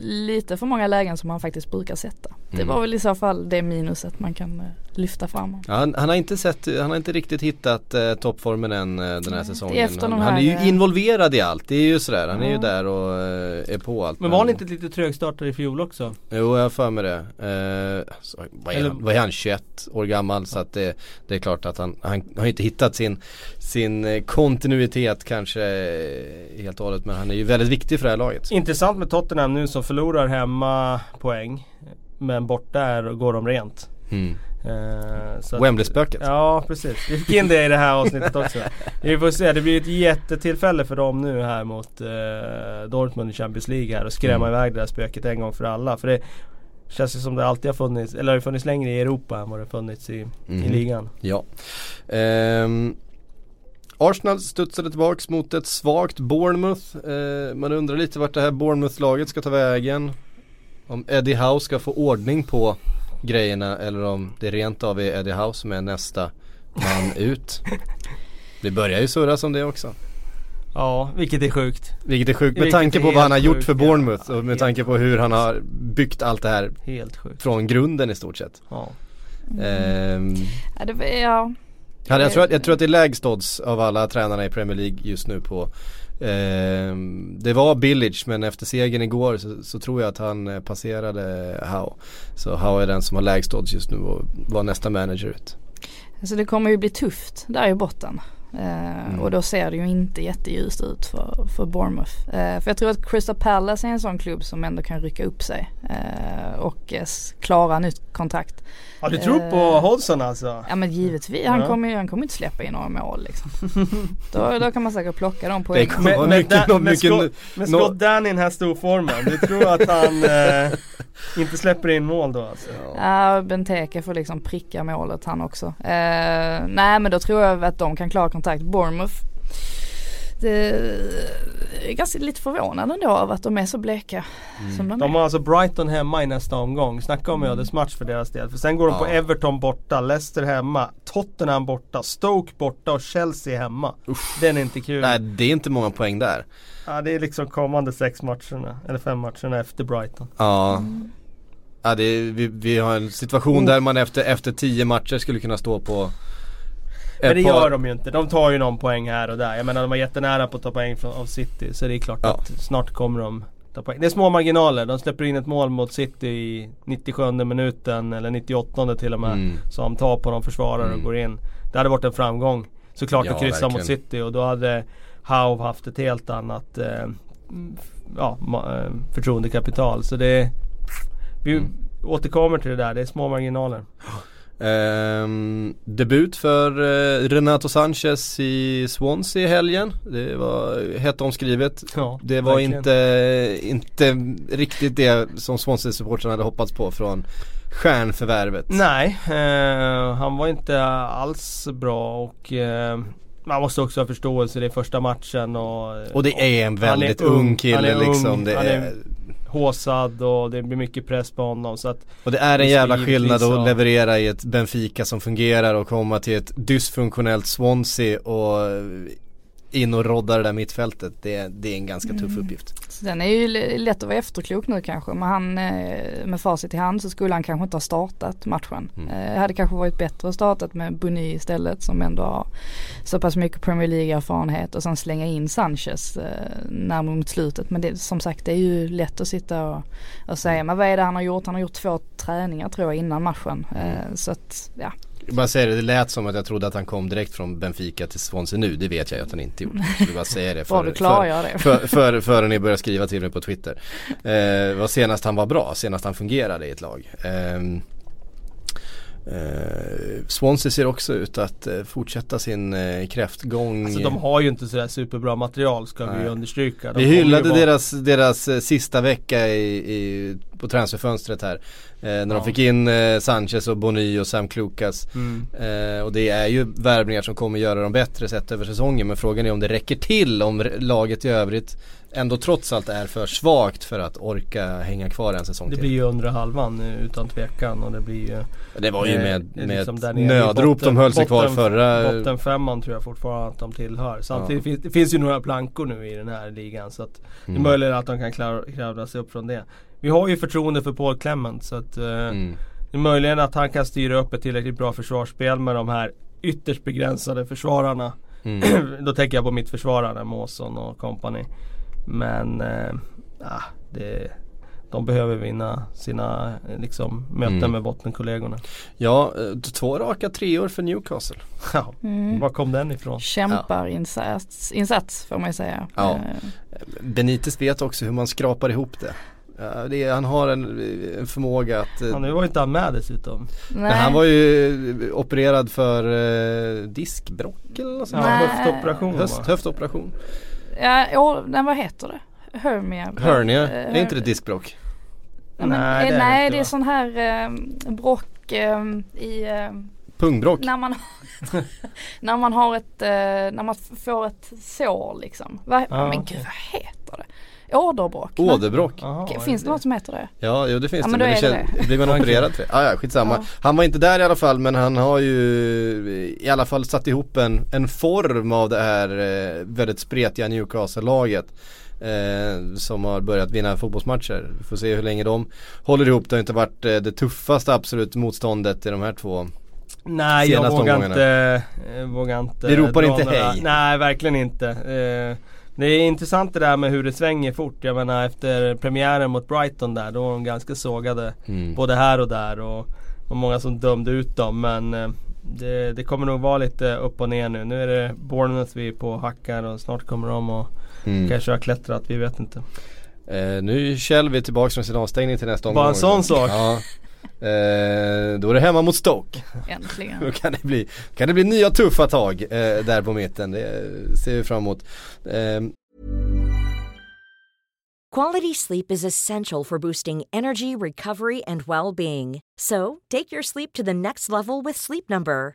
lite för många lägen som han faktiskt brukar sätta. Det mm. var väl i så fall det minuset man kan eh, lyfta fram. Ja, han, han, har inte sett, han har inte riktigt hittat eh, toppformen än eh, den här säsongen. Han, han, är ju involverad i allt, det är ju sådär. Han ja. är ju där och eh, är på allt. Men var han inte lite trögstartare i fjol också? Jo, jag har för mig det. Eh, så, vad, är han, vad är han, 21 år gammal? Så att det, det är klart att han, han har inte hittat sin, sin eh, kontinuitet kanske eh, helt och hållet. Men han är ju väldigt viktig för det här laget. Intressant med Tottenham nu som förlorar hemma poäng. Men borta är, går de rent. Mm. Uh, Wembley-spöket. Ja precis, vi fick in det i det här avsnittet också. Vi får se, det blir ett jättetillfälle för dem nu här mot uh, Dortmund i Champions League här och skrämma mm. iväg det här spöket en gång för alla. För det känns ju som det alltid har funnits, eller har funnits längre i Europa än vad det funnits i, mm. i ligan. Ja. Um, Arsenal studsade tillbaks mot ett svagt Bournemouth. Uh, man undrar lite vart det här Bournemouth-laget ska ta vägen. Om Eddie Howe ska få ordning på grejerna eller om det rent av är Eddie Howe som är nästa man ut. Det börjar ju surras om det också. Ja, vilket är sjukt. Vilket är sjukt med tanke på vad han har gjort för Bournemouth ja, och med tanke på hur han har byggt allt det här Helt sjukt. från grunden i stort sett. Ja. Mm. Ehm, ja, det, ja. Jag, tror att, jag tror att det är lägst odds av alla tränarna i Premier League just nu på Eh, det var Billage men efter segern igår så, så, tror jag att han eh, passerade Howe. Så Howe är den som har lägst odds just nu och var nästa manager ut. Alltså det kommer ju bli tufft där i botten. Eh, mm. Och då ser det ju inte jätteljust ut för, för Bournemouth. Eh, för jag tror att Crystal Palace är en sån klubb som ändå kan rycka upp sig eh, och klara nytt kontrakt. Ja du tror på Hodgson alltså? Ja men givetvis, han, kommer, han kommer inte släppa in några mål liksom. då, då kan man säkert plocka dem med, mycket, med, mycket, Scott, med Scott Dan i den här storformen, du tror att han eh, inte släpper in mål då alltså? Ja, Benteke får liksom pricka målet han också. Eh, nej men då tror jag att de kan klara kontakt. Bournemouth är ganska lite förvånad ändå av att de är så bleka mm. som de, de har alltså Brighton hemma i nästa omgång. Snacka om mm. ödesmatch för deras del. För sen går de ja. på Everton borta, Leicester hemma, Tottenham borta, Stoke borta och Chelsea hemma. Usch. Den är inte kul. Nej det är inte många poäng där. Ja det är liksom kommande sex matcherna, eller fem matcherna efter Brighton. Ja. Mm. Ja, det är, vi, vi har en situation oh. där man efter, efter tio matcher skulle kunna stå på men det gör de ju inte. De tar ju någon poäng här och där. Jag menar de var jättenära på att ta poäng från, av City. Så det är klart ja. att snart kommer de 8 poäng. Det är små marginaler. De släpper in ett mål mot City i 97 minuten eller 98 till och med. Mm. Som tar på någon försvarare och Mm. går in. Det hade varit en framgång. Såklart Ja, att kryssa mot verkligen. City och då hade Howe haft ett helt annat eh, ja, eh, förtroendekapital. Så det Vi Mm. återkommer till det där. Det är små marginaler. Ehm, debut för eh, Renato Sanchez i Swansea i helgen. Det var hett omskrivet. Ja, Det var verkligen. inte, inte riktigt det som Swansea-supportrarna hade hoppats på från stjärnförvärvet. Nej, eh, han var inte alls bra och eh, man måste också ha förståelse. Det är första matchen och Och det är en han är väldigt ung, ung han kille är ung, liksom. Det han är, är- håsad och det blir mycket press på honom. Så att, och det är en jävla skillnad att leverera i ett Benfica som fungerar och komma till ett dysfunktionellt Swansea och in och rodda det där mittfältet. Det, det är en ganska tuff Mm. uppgift. Så den är ju lätt att vara efterklok nu kanske men han eh, med facit i hand så skulle han kanske inte ha startat matchen. Mm. Eh, Det hade kanske varit bättre att startat med Boni istället som ändå har så pass mycket Premier League erfarenhet och sen slänga in Sanchez eh, närmare mot slutet. Men det, som sagt det är ju lätt att sitta och, och säga men vad är det han har gjort? Han har gjort två träningar tror jag innan matchen. Eh, Så att ja, Jag bara säger det, det lät som att jag trodde att han kom direkt från Benfica till Swansea nu. Det vet jag att han inte gjorde. Jag bara säga det för, det. för, för, före ni börjar skriva till mig på Twitter. Eh, var senast han var bra, senast han fungerade i ett lag. Eh, eh, Swansea ser också ut att eh, fortsätta sin eh, kräftgång. alltså, de har ju inte sådär superbra material ska vi Nej. ju understryka. De Vi hyllade vara- deras, deras eh, sista vecka i, i, på transferfönstret här. Eh, när de Ja. fick in eh, Sanchez och Bony och Sam Klukas. Mm. Eh, och det är ju värvningar som kommer göra dem bättre sett över säsongen. Men frågan är om det räcker till om laget i övrigt ändå trots allt är för svagt för att orka hänga kvar en säsong Det till. blir ju undre halvan eh, utan tvekan och det blir ju det var ju med, eh, med liksom ett nödrop botten- de höll sig kvar botten- förra... Bottenfemman tror jag fortfarande att de tillhör. Samtidigt finns det finns ju några plankor nu i den här ligan så att det är Mm. möjligt att de kan klara, kravla sig upp från det. Vi har ju förtroende för Paul Clement så att eh, Mm. det är möjligen att han kan styra upp ett tillräckligt bra försvarsspel med de här ytterst begränsade försvararna. Mm. Då tänker jag på mitt försvarare, Måsson och company. Men ah, det, de behöver vinna sina eh, liksom, möten Mm. med bottenkollegorna. Ja, eh, två raka treor för Newcastle. Ja, Mm. var kom den ifrån? Kämpar insats, insats får man ju säga. Ja. Benitez vet också hur man skrapar ihop det. Ja, det är, han har en, en förmåga att Ja, nu var ju inte han med dessutom. nej. Men han var ju opererad för eh, diskbråck eller något sånt Ja, höftoperation Höst, va? Ja, ja, nej, vad heter det? Hermia? Hernia, Eh, är inte det diskbråck? Nej, nej, det är det nej inte, det är sån här eh, brock eh, i eh, Pungbråck? när man när man har ett, eh, när man får ett sår liksom. Va, Ja, men okej. gud vad heter det? Åderbråck? Åderbråck? Finns det det något som heter det? Ja, jo det finns Ja, det. men då Men det är det känns, blir man opererad för det? Ah, ja, skitsamma. Ja. Han var inte där i alla fall men han har ju i alla fall satt ihop en, en form av det här eh, väldigt spretiga Newcastle-laget. Eh, som har börjat vinna fotbollsmatcher. Vi får se hur länge de håller ihop. Det har inte varit eh, det tuffaste absolut motståndet i de här två. Nej jag Senaste vågar inte, eh, vågar inte Vi ropar inte några- hej. Nej verkligen inte. Eh, det är intressant det där med hur det svänger fort. Jag menar efter premiären mot Brighton där, då var de ganska sågade. Mm. Både här och där och, och många som dömde ut dem. Men eh, det, det kommer nog vara lite upp och ner nu. Nu är det Bournemouth vi är på och hackar och snart kommer de och Mm. kanske har klättrat, vi vet inte. Eh, nu är Kjellvi tillbaka från sin avstängning till nästa omgång. Bara en sån sak. Ja. Eh, då är det hemma mot Stoke. Då Äntligen. kan det bli, kan det bli nya tuffa tag eh, där på mitten. Det ser vi fram emot. Eh, Quality sleep is essential for boosting energy, recovery, and well being. So, take your sleep to the next level with Sleep Number.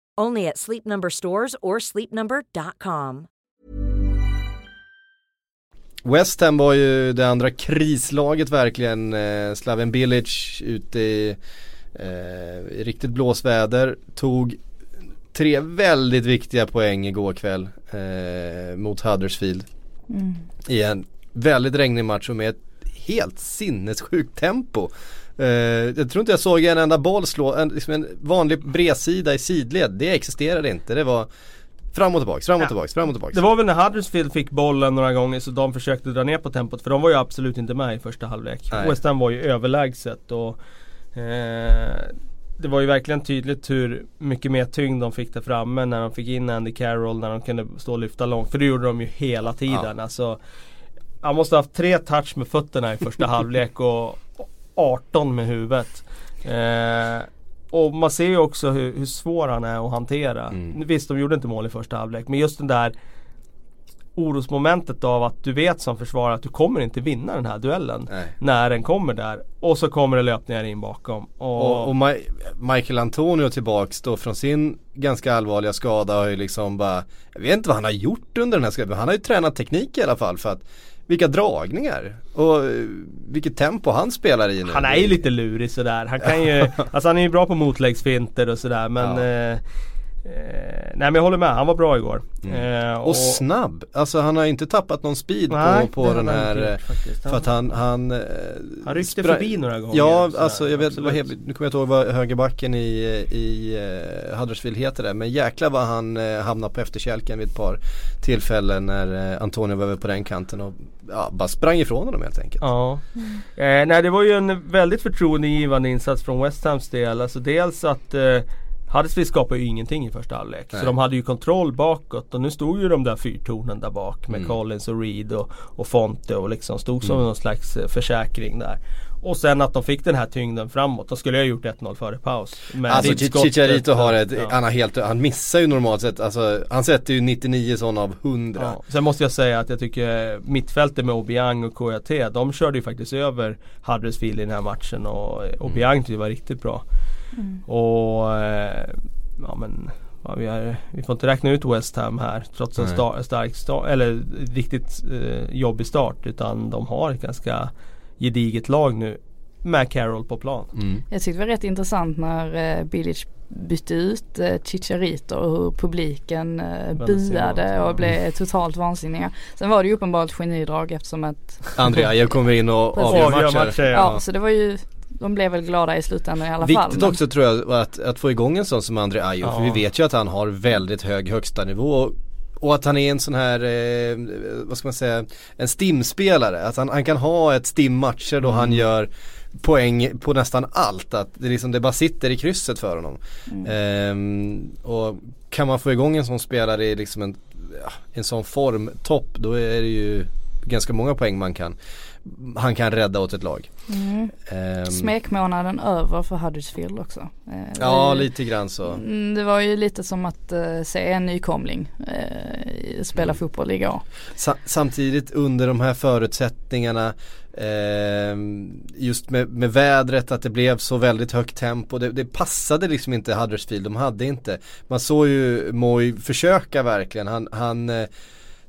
Only at Sleep Number stores or sleepnumber.com. West Ham var ju det andra krislaget verkligen. Eh, Slaven Bilic ute i, eh, i riktigt blåsväder. Tog tre väldigt viktiga poäng igår kväll eh, mot Huddersfield. Mm. I en väldigt regnig match och med ett helt sinnessjukt tempo. Eh, jag tror inte jag såg en enda boll slå, en, liksom en vanlig bredsida i sidled. Det existerade inte. Det var Fram och tillbaks, fram och tillbaks, fram och tillbaks. Det var väl när Huddersfield fick bollen några gånger så de försökte dra ner på tempot för de var ju absolut inte med i första halvlek. Nej. West Ham var ju överlägset och eh, Det var ju verkligen tydligt hur mycket mer tyngd de fick där framme när de fick in Andy Carroll när de kunde stå och lyfta långt. För det gjorde de ju hela tiden. Alltså, han måste ha haft tre touch med fötterna i första halvlek och 18 med huvudet. Eh, och man ser ju också hur, hur svår han är att hantera. Mm. Visst, de gjorde inte mål i första halvlek. Men just den där orosmomentet av att du vet som försvarare att du kommer inte vinna den här duellen. Nej. När den kommer där. Och så kommer det löpningar in bakom. Och, Och, och Ma- Michael Antonio tillbaks då från sin ganska allvarliga skada har ju liksom bara Jag vet inte vad han har gjort under den här skadan. Han har ju tränat teknik i alla fall för att Vilka dragningar och vilket tempo han spelar i nu. Han är ju lite lurig sådär. Han kan ju, alltså han är ju bra på motläggsfinter och sådär men Ja. eh, eh, Nej men jag håller med, han var bra igår. Eh, Mm. Och snabb, alltså han har inte tappat någon speed Nej, på, på den här eh, gjort faktiskt. För att han, han eh, Han ryckte förbi några gånger. Ja, sådär, alltså jag vet, vad, nu kommer jag inte ihåg vad högerbacken i, i uh, Huddersfield heter det. Men jäklar vad han uh, hamnade på efterkälken vid ett par tillfällen när uh, Antonio var över på den kanten och ja, bara sprang ifrån honom helt enkelt. Ja. Eh, nej det var ju en väldigt förtroendegivande insats från West Hams del. Alltså dels att eh, Huddersfield skapade ju ingenting i första halvlek. Nej. Så de hade ju kontroll bakåt och nu stod ju de där fyrtornen där bak med Mm. Collins och Reed och, och Fonte och liksom stod som Mm. någon slags eh, försäkring där. Och sen att de fick den här tyngden framåt. De skulle ha gjort 1-0 före paus. Med Alltså. Chicharito har ett, Ja. han har helt, han missar ju normalt sett, alltså han sätter ju 99 sådana av 100. Ja. Sen måste jag säga att jag tycker mittfältet med Obiang och Kouyaté, de körde ju faktiskt över Huddersfield i den här matchen och eh, Obiang tyckte jag var riktigt bra. Och eh, ja men ja, vi, är, vi får inte räkna ut West Ham här trots en sta, stark start, eller riktigt eh, jobbig start. Utan de har ett ganska gediget lag nu med Carroll på plan. Mm. Jag tyckte det var rätt intressant när eh, Bilic bytte ut eh, Chicharito och hur publiken eh, buade och blev totalt vansinniga. Sen var det ju uppenbart ett genidrag eftersom att André Ayew kommer in och avgör Avgör matcher. matcher, ja. ja. så det var ju de blev väl glada i slutändan i alla fall. Viktigt också tror jag att, att få igång en sån som André för Ja. vi vet ju att han har väldigt hög högsta nivå och, och att han är en sån här, eh, vad ska man säga, en stimspelare. Att han, han kan ha ett stimmatcher då Mm. han gör poäng på nästan allt. Att det, liksom, det bara sitter i krysset för honom. Mm. Ehm, och kan man få igång en sån spelare i liksom en, ja, en sån formtopp då är det ju ganska många poäng man kan han kan rädda åt ett lag. Mm. Ehm, Smekmånaden över för Huddersfield också. Eh, Ja det- lite grann så. Mm, Det var ju lite som att eh, se en nykomling eh, spela Mm. fotboll igår. Sa- samtidigt under de här förutsättningarna ehm, Just med, med vädret att det blev så väldigt högt tempo det, det passade liksom inte Huddersfield, de hade inte Man såg ju Moy försöka verkligen, han, han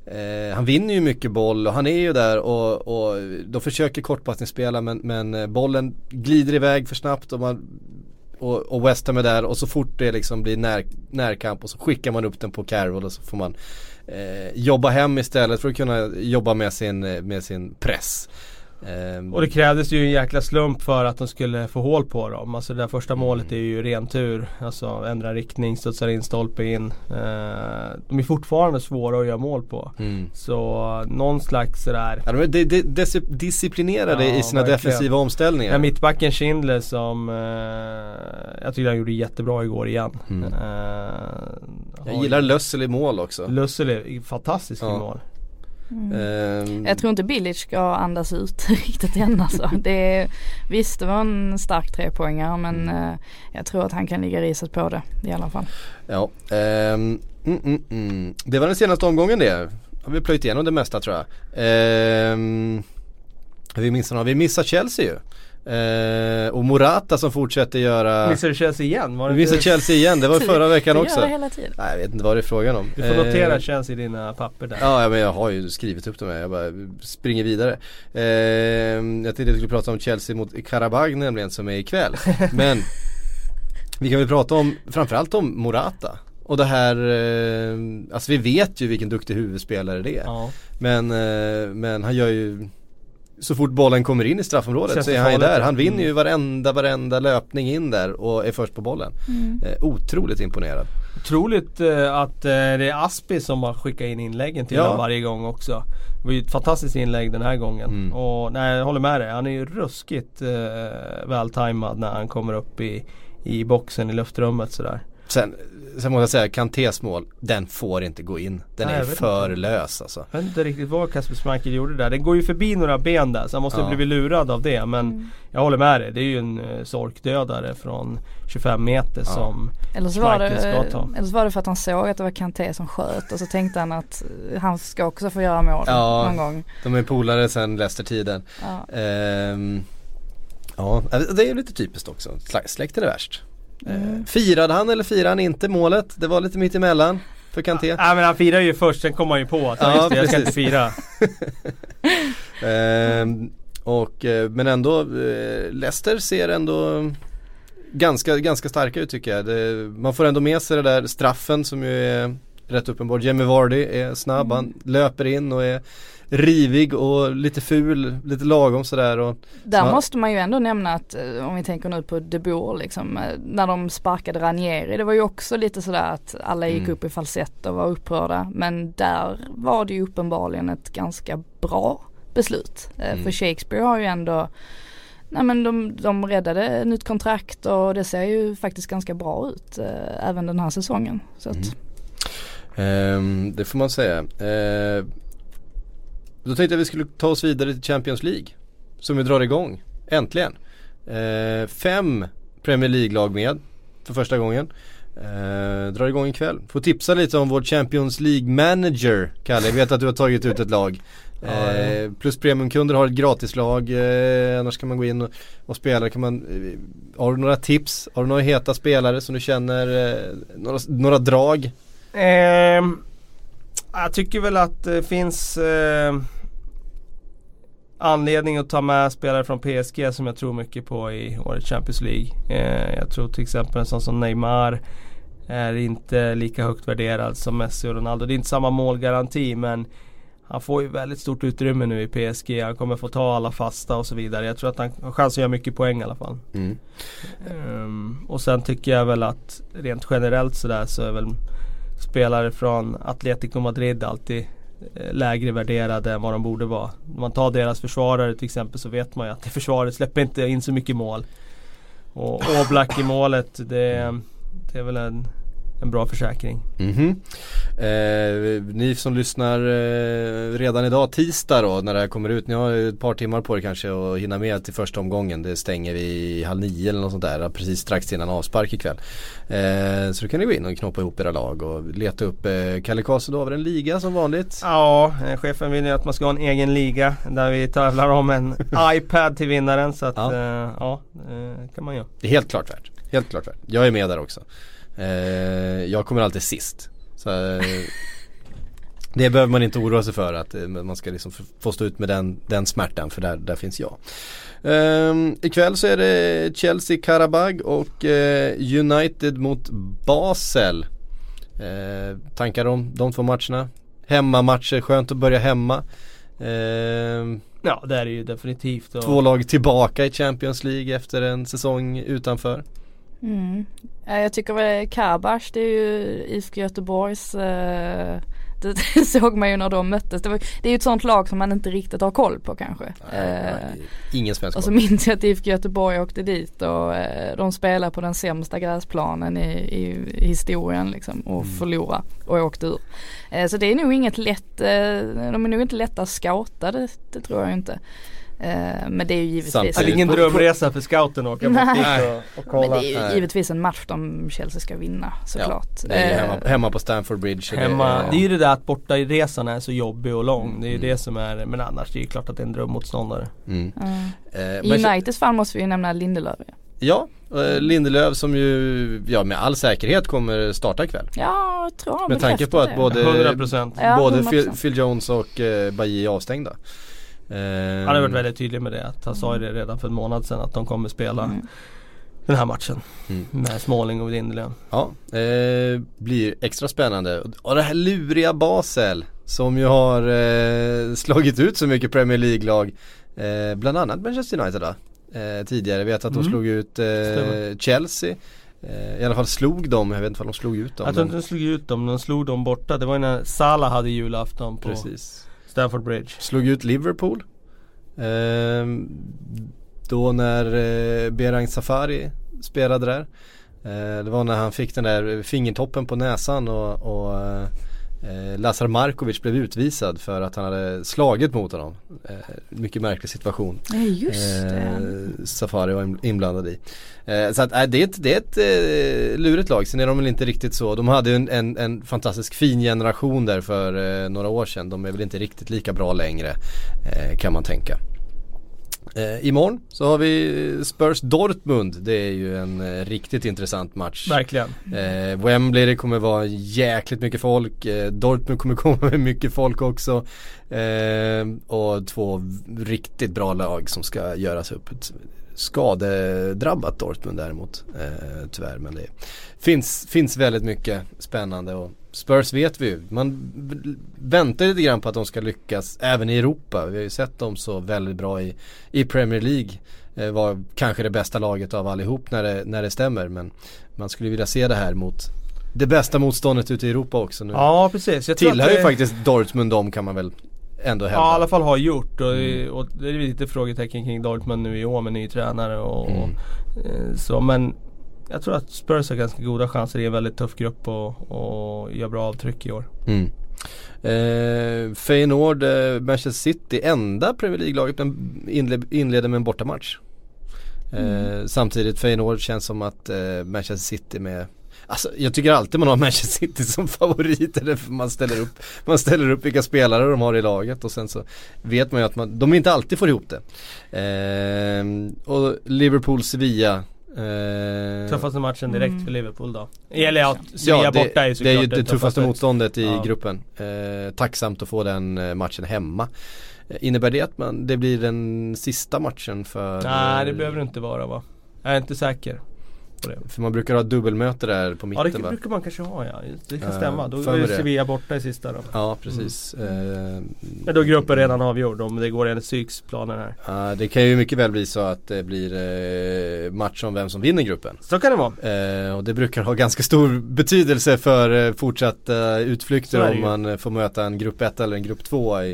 eh, han vinner ju mycket boll och han är ju där och, och de försöker kortpassningsspela men, men eh, bollen glider iväg för snabbt och man och, och West Ham är där och så fort det liksom blir när, närkamp och så skickar man upp den på Carroll och så får man eh, jobba hem istället för att kunna jobba med sin, eh, med sin press. Ehm, Och det krävdes ju en jäkla slump för att de skulle få hål på dem. Alltså det där första målet är ju ren tur. Alltså ändra riktning, studsar in, stolpe in. Eh, de är fortfarande svåra att göra mål på. mm. Så någon slags sådär ja, de är de, de, dis- disciplinerade Ja, i sina verkligen. defensiva omställningar. Ja, mittbacken Schindler som eh, Jag tycker han gjorde jättebra igår igen. Mm. Eh, Jag gillar Lössel i mål också. Lussel är fantastisk Ja. i mål. Ehm, Jag tror inte Bilic ska andas ut riktigt än alltså. Det är, visst det var en stark trepoängare men eh, jag tror att han kan ligga riset på det i alla fall. Ja, ehm, mm, mm, mm. det var den senaste omgången det. Har vi plöjt igenom det mesta tror jag. Ehm, Vi missar, vi missar Chelsea ju. Eh, och Morata som fortsätter göra Missar du Chelsea igen? Var det missar inte- Chelsea igen, det var förra veckan också. det hela tiden. Nej jag vet inte vad det är frågan om. Du får notera Eh, Chelsea i dina papper där. Ja, ja, men jag har ju skrivit upp dem här, jag bara springer vidare. Eh, jag tänkte att vi skulle prata om Chelsea mot Karabag nämligen som är ikväll. Men vi kan väl prata om, framförallt om Morata. Och det här, eh, alltså vi vet ju vilken duktig huvudspelare det är. Ja. Men, eh, men han gör ju så fort bollen kommer in i straffområdet Känns så är han ju där. Han vinner Mm. ju varenda, varenda löpning in där och är först på bollen. Eh, otroligt imponerad. Otroligt eh, att eh, det är Aspi som har skickat in inläggen till Ja. honom varje gång också. Det var ju ett fantastiskt inlägg den här gången. Mm. Och nej, jag håller med dig. Han är ju ruskigt eh, vältajmad när han kommer upp i, i boxen i luftrummet sådär. Sen, sen måste jag säga, Kantés mål, den får inte gå in. Den Nej, är för inte. lös alltså. Jag vet inte riktigt vad Kasper Schmeichel gjorde där. Den går ju förbi några ben där så han måste Ja. ha blivit lurad av det. Men jag håller med dig. Det är ju en uh, sorkdödare från 25 meter som Eller så, var det, ska ta. eller så var det för att han såg att det var Kanté som sköt och så tänkte han att eh, han ska också få göra mål Ja. någon gång. De är polare sen Leicester-tiden. Ja. Ehm, ja, det är ju lite typiskt också. Släkten är värst. Mm. Eh, firade han eller firade han inte målet? Det var lite mitt emellan för Kanté. Nej men han firar ju först, sen kommer han ju på att Ja, ja, jag ska inte fira. Ehm, och, eh, men ändå, eh, Leicester ser ändå ganska, ganska starka ut tycker jag. Det, man får ändå med sig det där straffen som ju är rätt uppenbar. Jamie Vardy är snabb, han löper in och är rivig och lite ful, lite lagom sådär. Och, Där Så- måste man ju ändå nämna att eh, om vi tänker nu på De Boer liksom eh, när de sparkade Ranieri det var ju också lite sådär att alla gick Mm. upp i falsett och var upprörda men där var det ju uppenbarligen ett ganska bra beslut. Eh, Mm. För Shakespeare har ju ändå Nej men de, de räddade nytt kontrakt och det ser ju faktiskt ganska bra ut även den här säsongen. Så Mm. Ehm, det får man säga. Ehm, då tänkte jag vi skulle ta oss vidare till Champions League. Som vi drar igång, äntligen. Ehm, fem Premier League-lag med för första gången. Ehm, drar igång ikväll. Får tipsa lite om vår Champions League-manager, Kalle. Jag vet att du har tagit ut ett lag. Ehm, plus premiumkunder har ett gratislag, eh, annars kan man gå in och, och spela. Kan man, eh, har du några tips? Har du några heta spelare som du känner, eh, några, några drag? Ehm, jag tycker väl att det finns eh, anledning att ta med spelare från PSG som jag tror mycket på i årets Champions League. Eh, jag tror till exempel en sån som Neymar är inte lika högt värderad som Messi och Ronaldo. Det är inte samma målgaranti men han får ju väldigt stort utrymme nu i PSG. Han kommer få ta alla fasta och så vidare. Jag tror att han har chans att göra mycket poäng i alla fall. Mm. Ehm, och sen tycker jag väl att rent generellt sådär så är väl spelare från Atletico Madrid alltid eh, lägre värderade än vad de borde vara. Om man tar deras försvarare till exempel så vet man ju att det försvaret släpper inte in så mycket mål. Och Oblak i målet det, det är väl en, en bra försäkring. Mhm. Eh, ni som lyssnar eh, redan idag, tisdag då när det här kommer ut. Ni har ju ett par timmar på er kanske att hinna med till första omgången. Det stänger vi halv nio eller något sånt där. Precis strax innan avspark ikväll. Eh, så då kan ni gå in och knoppa ihop era lag och leta upp eh, Kalle Karlsson vi en liga som vanligt. Ja, eh, chefen vill ju att man ska ha en egen liga där vi tävlar om en iPad till vinnaren. Så att Ja. ja, eh, ja kan man göra. Det är helt klart värt. Helt klart värt. Jag är med där också. Eh, jag kommer alltid sist. Så, eh, det behöver man inte oroa sig för att eh, man ska liksom få stå ut med den, den smärtan för där, där finns jag. Um, ikväll så är det Chelsea Karabag och eh, United mot Basel. Eh, tankar om de två matcherna? Hemmamatcher, skönt att börja hemma. Ehm, Ja det är det ju definitivt. Och, två lag tillbaka i Champions League efter en säsong utanför. Mm. Ja, Jag tycker väl Karabach det är ju IFK Göteborgs eh, det, det såg man ju när de möttes. Det, var, det är ju ett sånt lag som man inte riktigt har koll på kanske. Eh, Ingen svensk och så minns jag att IFK Göteborg åkte dit och eh, de spelade på den sämsta gräsplanen i, i, i historien liksom och Mm. förlorade och åkte ur. Eh, så det är nog inget lätt, eh, de är nog inte lätta att scouta det, det tror jag inte. Eh, men det är ju givetvis Samtidigt. Det är ingen drömresa för scouten att åka bort dit och, och men kolla. det är ju givetvis en match de Chelsea ska vinna såklart. Det är ju Eh, hemma, hemma på Stamford Bridge. Hemma, det är ju är, det där att borta i resan är så jobbig och lång. Det är ju Mm. det som är, men annars det är ju klart att det är en drömmotståndare. mm. ja. Eh, I men- Uniteds fall måste vi ju nämna Lindelöf. Ja, Lindelöf som ju ja, med all säkerhet kommer starta ikväll. Ja, jag tror han Med tanke på att det. både, 100%. Ja, både 100%. Phil, Phil Jones och eh, Bailly är avstängda. Eh, Han har varit väldigt tydlig med det. Att han sa ju det redan för en månad sedan att de kommer spela Mm. den här matchen. Mm. Med Småling och Lindelöf. Ja, eh, blir extra spännande. Och det här luriga Basel som ju har eh, slagit ut så mycket Premier League-lag. Eh, bland annat Manchester United va? Eh, tidigare, jag vet att de Mm. slog ut eh. Chelsea. Eh, I alla fall slog de, jag vet inte om de slog ut dem. Jag tror inte de slog ut dem, de slog dem borta. Det var ju när Salah hade julafton på Precis. Stamford Bridge. Slog ut Liverpool. Ehm, då när eh, Berang Safari spelade där. Ehm, det var när han fick den där fingertoppen på näsan och, och eh, eh, Lazar Markovic blev utvisad för att han hade slagit mot honom. Eh, mycket märklig situation. Ja just det. Eh, Safari var in- inblandad i. Eh, så att, äh, det är ett, det är ett eh, lurigt lag. Sen är de väl inte riktigt så. De hade en, en, en fantastisk fin generation där för eh, några år sedan. De är väl inte riktigt lika bra längre eh, kan man tänka. Eh, imorgon så har vi Spurs Dortmund. Det är ju en eh, riktigt intressant match. Verkligen. Eh, Wembley det kommer vara jäkligt mycket folk. Eh, Dortmund kommer komma med mycket folk också. Eh, och två riktigt bra lag som ska göras upp. Ett skadedrabbat Dortmund däremot. Eh, tyvärr men det finns, finns väldigt mycket spännande och Spurs vet vi ju. Man väntar lite grann på att de ska lyckas även i Europa. Vi har ju sett dem så väldigt bra i, i Premier League. Eh, var kanske det bästa laget av allihop när det, när det stämmer. Men man skulle vilja se det här mot det bästa motståndet ute i Europa också nu. Ja precis. Jag Tillhör att ju det- faktiskt Dortmund dem kan man väl ändå hävda. Ja i alla fall har gjort och, Mm. och det är lite frågetecken kring Dortmund nu i år med ny tränare och, Mm. och eh, så men Jag tror att Spurs har ganska goda chanser i en väldigt tuff grupp och, och gör bra avtryck i år. Mm. Eh, Feyenoord, eh, Manchester City, enda Premier League-laget men inle- inleder med en bortamatch. Eh, Samtidigt Feyenoord känns som att eh, Manchester City med Alltså jag tycker alltid man har Manchester City som favoriter därför man ställer upp Man ställer upp vilka spelare de har i laget och sen så vet man ju att man, de inte alltid får ihop det. Eh, och Liverpool-Sevilla eh, Tuffaste matchen direkt Mm. för Liverpool då. Eller ja, Sevilla Ja, det, borta är ju det är ju såklart det tuffaste motståndet i Ja. gruppen. Eh, tacksamt att få den eh, matchen hemma. Eh, innebär det att man, det blir den sista matchen för Nej det eh, behöver det inte vara va? Jag är inte säker på det. För man brukar ha dubbelmöte där på Ja mitten det va? brukar man kanske ha ja. Det kan Ja, stämma. Då är. Sevilla borta i sista då. Ja precis. Mm. Eh, Men då är gruppen redan avgjord om det går enligt Psyks planer här. ja, det kan ju mycket väl bli så att det blir eh, match om vem som vinner gruppen. Så kan det vara. Eh, och det brukar ha ganska stor betydelse för eh, fortsatta utflykter om man eh, får möta en grupp 1 eller en grupp 2 i,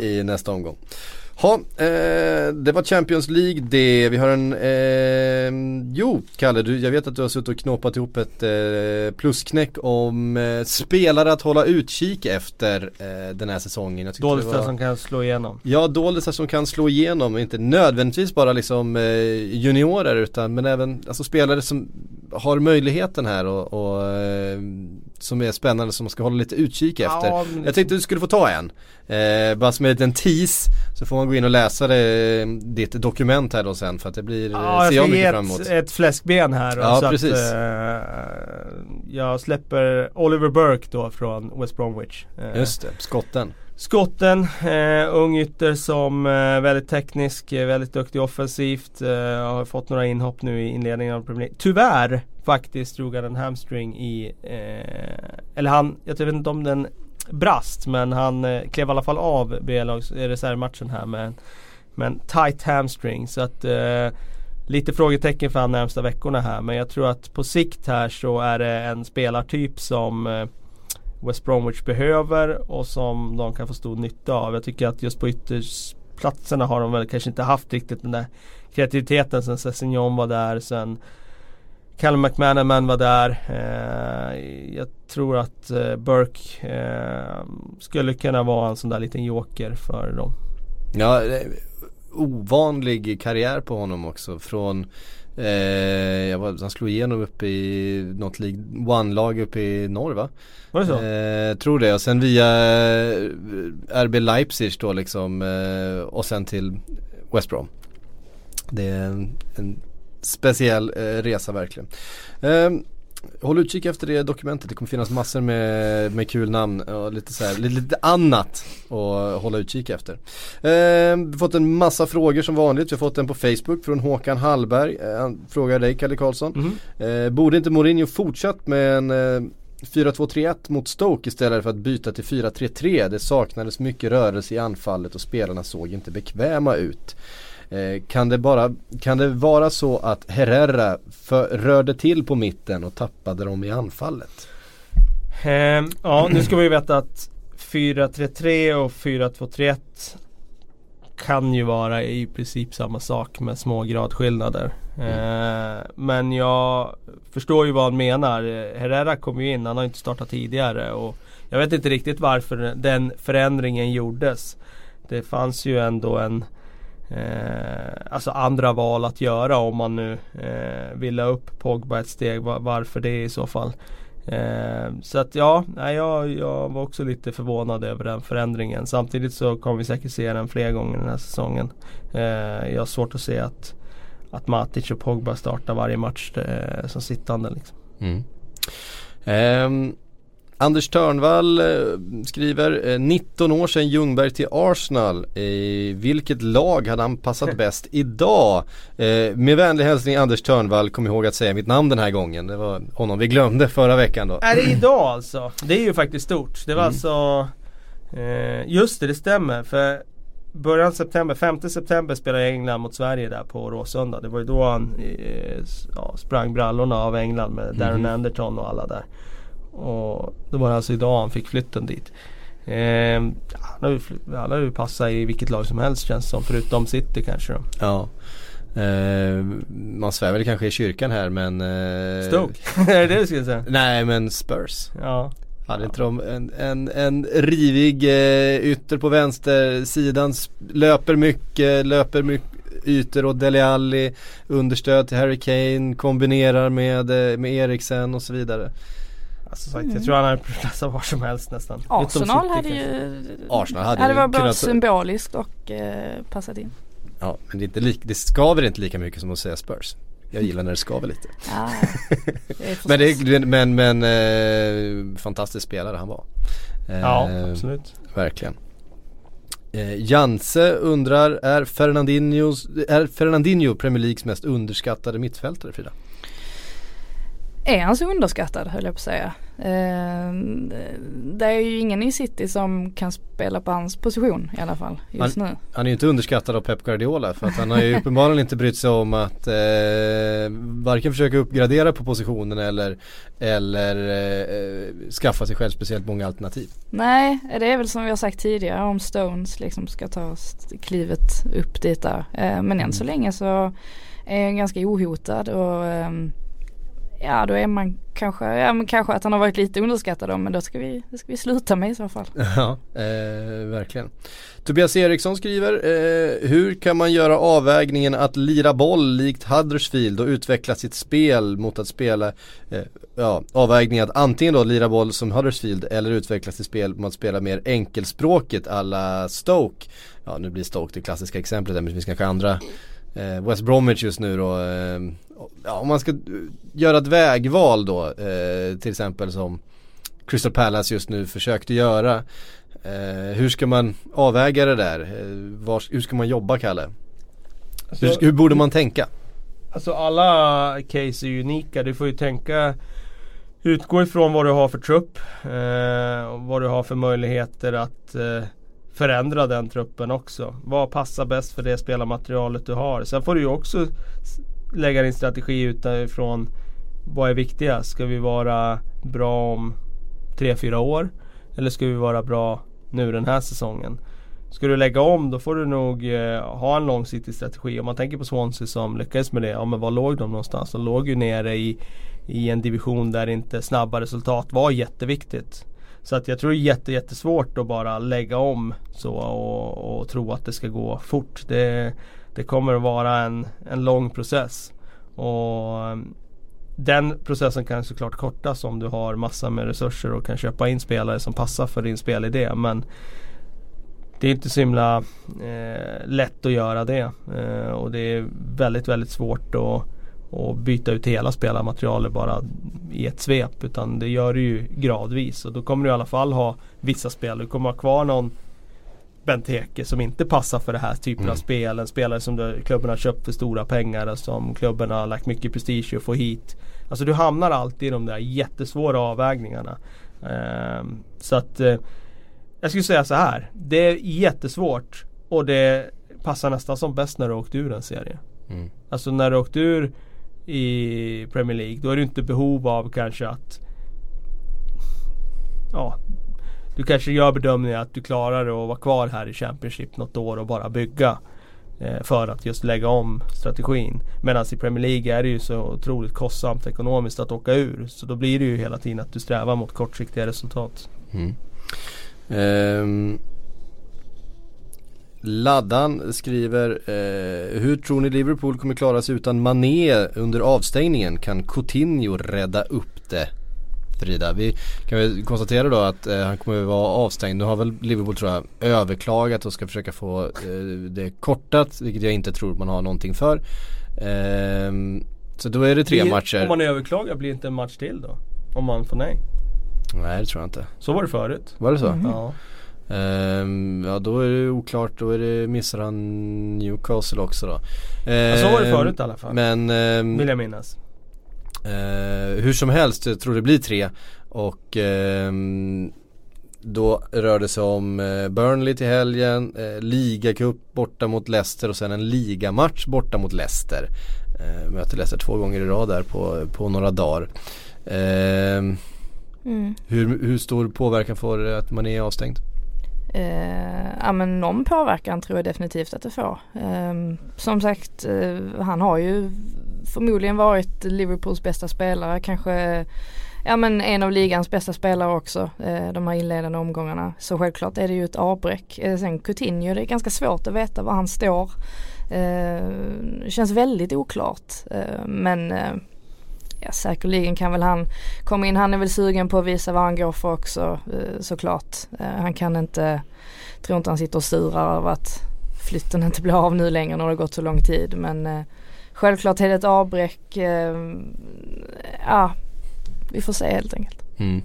i, i nästa omgång. Ha, eh, det var Champions League det. Vi har en, eh, jo Kalle, du, jag vet att du har suttit och knåpat ihop ett eh, plusknäck om eh, spelare att hålla utkik efter eh, den här säsongen. Var- som kan slå igenom. Ja, doldisar som kan slå igenom, inte nödvändigtvis bara liksom eh, juniorer utan men även alltså spelare som har möjligheten här och, och eh, som är spännande som man ska hålla lite utkik efter. Ja, men Jag tänkte du skulle få ta en. Eh, bara som en liten tease så får man gå in och läsa det, ditt dokument här då sen för att det blir, Ja, ser jag mycket fram emot. ett, ett fläskben här. Ja, så precis. Att, eh, jag släpper Oliver Burke då från West Bromwich. Eh, Just det, skotten. Skotten, eh, ung ytter som eh, väldigt teknisk, eh, väldigt duktig offensivt. Eh, har fått några inhopp nu i inledningen av Premier League. Tyvärr faktiskt drog han en hamstring i, eh, eller han, jag vet inte om den brast men han eh, klev i alla fall av B-lags eh, reservmatchen här med, med en tight hamstring. Så att eh, Lite frågetecken för han närmsta veckorna här men jag tror att på sikt här så är det en spelartyp som eh, West Bromwich behöver och som de kan få stor nytta av. Jag tycker att just på ytterplatserna har de väl kanske inte haft riktigt den där kreativiteten sen Sessignon var där, sen Callum McManaman var där. Eh, jag tror att eh, Burke eh, skulle kunna vara en sån där liten joker för dem. Ja, eh, ovanlig karriär på honom också. Från eh, jag var, han slog igenom uppe i något League One-lag uppe i norr va? Var det så? Eh, tror det och sen via eh, RB Leipzig då liksom eh, och sen till West Brom. Det är en, en speciell eh, resa verkligen. Håll utkik efter det dokumentet, det kommer finnas massor med, med kul namn och lite, så här, lite, lite annat att hålla utkik efter. Eh, vi har fått en massa frågor som vanligt, vi har fått en på Facebook från Håkan Hallberg. Eh, han frågar dig Kalle Karlsson. Mhm. Eh, borde inte Mourinho fortsatt med en eh, 4-2-3-1 mot Stoke istället för att byta till 4-3-3? Det saknades mycket rörelse i anfallet och spelarna såg inte bekväma ut. Eh, kan, det bara, kan det vara så att Herrera för, rörde till på mitten och tappade dem i anfallet? Ehm, ja, nu ska vi ju veta att 4-3-3 och 4-2-3-1 kan ju vara i princip samma sak med små gradskillnader. Ehm, men jag förstår ju vad han menar. Herrera kom ju in, han har inte startat tidigare och jag vet inte riktigt varför den förändringen gjordes. Det fanns ju ändå en Eh, alltså andra val att göra om man nu eh, vill ha upp Pogba ett steg. Var, varför det i så fall. Eh, så att ja, jag, jag var också lite förvånad över den förändringen. Samtidigt så kommer vi säkert se den fler gånger den här säsongen. Eh, jag har svårt att se att, att Matic och Pogba startar varje match eh, som sittande. Liksom. Mm. Ehm, Anders Törnvall eh, skriver eh, 19 år sedan Ljungberg till Arsenal. I vilket lag hade han passat bäst idag? Eh, med vänlig hälsning Anders Törnvall, kom ihåg att säga mitt namn den här gången. Det var honom vi glömde förra veckan då. Är det idag alltså? Det är ju faktiskt stort. Det var Mm. alltså eh, Just det, det stämmer. För början september, 5 september spelade England mot Sverige där på Råsunda. Det var ju då han eh, ja, sprang brallorna av England med Darren Mhm. Anderton och alla där. Och det var alltså idag han fick flytten dit. Eh, han har ju han har ju passat i vilket lag som helst känns som. Förutom City kanske då. Ja. Eh, man svär väl kanske i kyrkan här men eh, Stoke, är det det du skulle säga? Nej men Spurs. Ja. Hade inte de en, en, en rivig eh, ytter på vänstersidan, löper mycket, löper mycket ytor och Dele Alli, understöd till Harry Kane, kombinerar med, eh, med Eriksen och så vidare. Alltså sagt, jag tror han hade platsat var som helst nästan. Arsenal City hade ju Arsenal hade ja, det ju var kunnat- symboliskt och eh, passat in. Ja, men det, är inte lik, det skaver inte lika mycket som att säga Spurs. Jag gillar när det skaver lite. Ja, det är Men, det, men, men eh, fantastisk spelare han var. Eh, Ja, absolut. Verkligen. Eh, Janse undrar, är Fernandinho, är Fernandinho Premier Leagues mest underskattade mittfältare Frida? Är han så underskattad höll jag på att säga. Eh, det är ju ingen i City som kan spela på hans position i alla fall just nu. Han är ju inte underskattad av Pep Guardiola för att han har ju uppenbarligen inte brytt sig om att eh, varken försöka uppgradera på positionen eller, eller eh, skaffa sig själv speciellt många alternativ. Nej, det är väl som vi har sagt tidigare om Stones liksom ska ta klivet upp dit där. Eh, men än så länge så är han ganska ohotad och ehm, ja då är man kanske, ja men kanske att han har varit lite underskattad då men då ska vi, det ska vi sluta med i så fall. Ja, eh, verkligen. Tobias Eriksson skriver, eh, hur kan man göra avvägningen att lira boll likt Huddersfield och utveckla sitt spel mot att spela, eh, ja, avvägningen att antingen då lira boll som Huddersfield eller utveckla sitt spel mot att spela mer enkelspråkigt alla Stoke. Ja, nu blir Stoke det klassiska exemplet där, men det finns kanske andra eh, West Bromwich just nu då. Eh, Ja, om man ska göra ett vägval då, eh, till exempel som Crystal Palace just nu försökte göra. Eh, hur ska man avväga det där? Eh, var, hur ska man jobba Kalle? Alltså, Hur, hur borde man tänka? Alltså alla case är unika. Du får ju tänka Utgå ifrån vad du har för trupp eh, och vad du har för möjligheter att eh, förändra den truppen också. Vad passar bäst för det spelarmaterialet du har? Sen får du ju också lägga din strategi utifrån vad är viktigast? Ska vi vara bra om 3-4 år? Eller ska vi vara bra nu den här säsongen? Ska du lägga om då får du nog eh, ha en långsiktig strategi. Om man tänker på Swansea som lyckades med det. Ja men var låg de någonstans? De låg ju nere i, i en division där inte snabba resultat var jätteviktigt. Så att jag tror det är jätte, jättesvårt att bara lägga om så och, och tro att det ska gå fort. Det, det kommer att vara en, en lång process. Och ehm, den processen kan såklart kortas om du har massor med resurser och kan köpa in spelare som passar för din spelidé. Men det är inte så himla eh, lätt att göra det. Eh, och det är väldigt, väldigt svårt att, att byta ut hela spelarmaterialet bara i ett svep. Utan det gör du ju gradvis. Och då kommer du i alla fall ha vissa spel. Du kommer ha kvar någon Benteke som inte passar för det här typen Mm. av spel. En spelare som du, klubben har köpt för stora pengar och som klubben har lagt mycket prestige att få hit. Alltså du hamnar alltid i de där jättesvåra avvägningarna. Ehm, så att eh, jag skulle säga så här. Det är jättesvårt och det passar nästan som bäst när du åkt ur en serie. Mm. Alltså när du åkt ur i Premier League då är du inte behov av kanske att Ja du kanske gör bedömningen att du klarar att vara kvar här i Championship något år och bara bygga eh, För att just lägga om strategin. Medan i Premier League är det ju så otroligt kostsamt ekonomiskt att åka ur. Så då blir det ju hela tiden att du strävar mot kortsiktiga resultat. Mm. Ehm, Laddan skriver eh, Hur tror ni Liverpool kommer klara sig utan Mané under avstängningen? Kan Coutinho rädda upp det? Frida, vi kan väl konstatera då att eh, han kommer att vara avstängd. Nu har väl Liverpool tror jag överklagat och ska försöka få eh, det kortat, vilket jag inte tror man har någonting för. Ehm, så då är det tre Blir- matcher. Om man överklagar blir det inte en match till då? Om man får nej. Nej det tror jag inte. Så var det förut. Var det så? Ja. Ehm, ja då är det oklart, då är det, missar han Newcastle också då. Ja, så var det Ehm, förut i alla fall. Men ehm, Vill jag minnas. Eh, hur som helst, jag tror det blir tre. Och ehm, då rör det sig om eh, Burnley till helgen, eh, ligacup borta mot Leicester och sen en ligamatch borta mot Leicester. Eh, möter Leicester två gånger i rad där på, på några dagar. Ehm, Mm. hur, hur stor påverkan får det att man är avstängd? Eh, ja men någon påverkan tror jag definitivt att det får. Eh, som sagt, eh, han har ju förmodligen varit Liverpools bästa spelare, kanske ja men en av ligans bästa spelare också eh, de här inledande omgångarna. Så självklart är det ju ett avbräck. Eh, sen Coutinho, det är ganska svårt att veta var han står. Eh, det känns väldigt oklart. Eh, men eh, ja, säkerligen kan väl han komma in. Han är väl sugen på att visa vad han går för också eh, såklart. Eh, han kan inte, tror inte han sitter och surar över att flytten inte blir av nu längre när det har gått så lång tid. Men eh, självklart är det ett avbräck. Eh, ja, vi får se helt enkelt. Mm.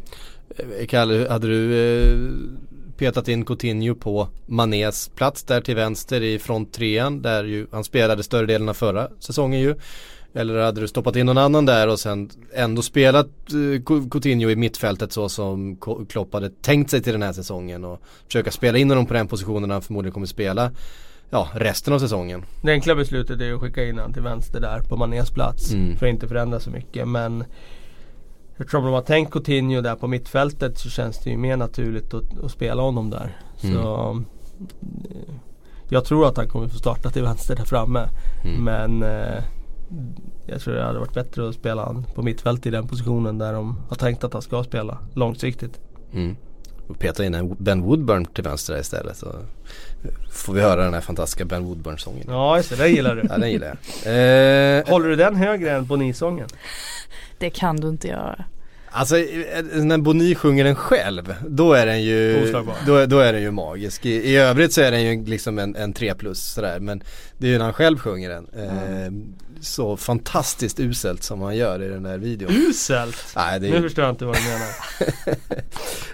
Eh, Kalle, hade du eh, petat in Coutinho på Manés plats där till vänster i fronttrean där ju han spelade större delen av förra säsongen ju. Eller hade du stoppat in någon annan där och sen ändå spelat eh, Coutinho i mittfältet så som Klopp hade tänkt sig till den här säsongen och försöka spela in honom på den positionen han förmodligen kommer spela ja, resten av säsongen. Det enkla beslutet är att skicka in han till vänster där på Manés plats. Mm. För att inte förändra så mycket. Men eftersom de har tänkt Coutinho där på mittfältet så känns det ju mer naturligt att, att spela honom där. Mm. Så eh, Jag tror att han kommer få starta till vänster där framme. Mm. Men eh, jag tror det hade varit bättre att spela han på mittfält i den positionen där de har tänkt att han ska spela långsiktigt. Mm. Och peta in en Ben Woodburn till vänster istället så får vi höra den här fantastiska Ben Woodburn-sången. Ja just det, det gillar du. Ja den gillar jag. Eh, Håller du den högre än Boni-sången? Det kan du inte göra. alltså eh, när Boni sjunger den själv, då är den ju, då, då är den ju magisk. I, I övrigt så är den ju liksom en, en 3 plus sådär men det är ju när han själv sjunger den. Eh, Så fantastiskt uselt som han gör i den där videon. Uselt! Nej, det Nu är, förstår jag inte vad du menar.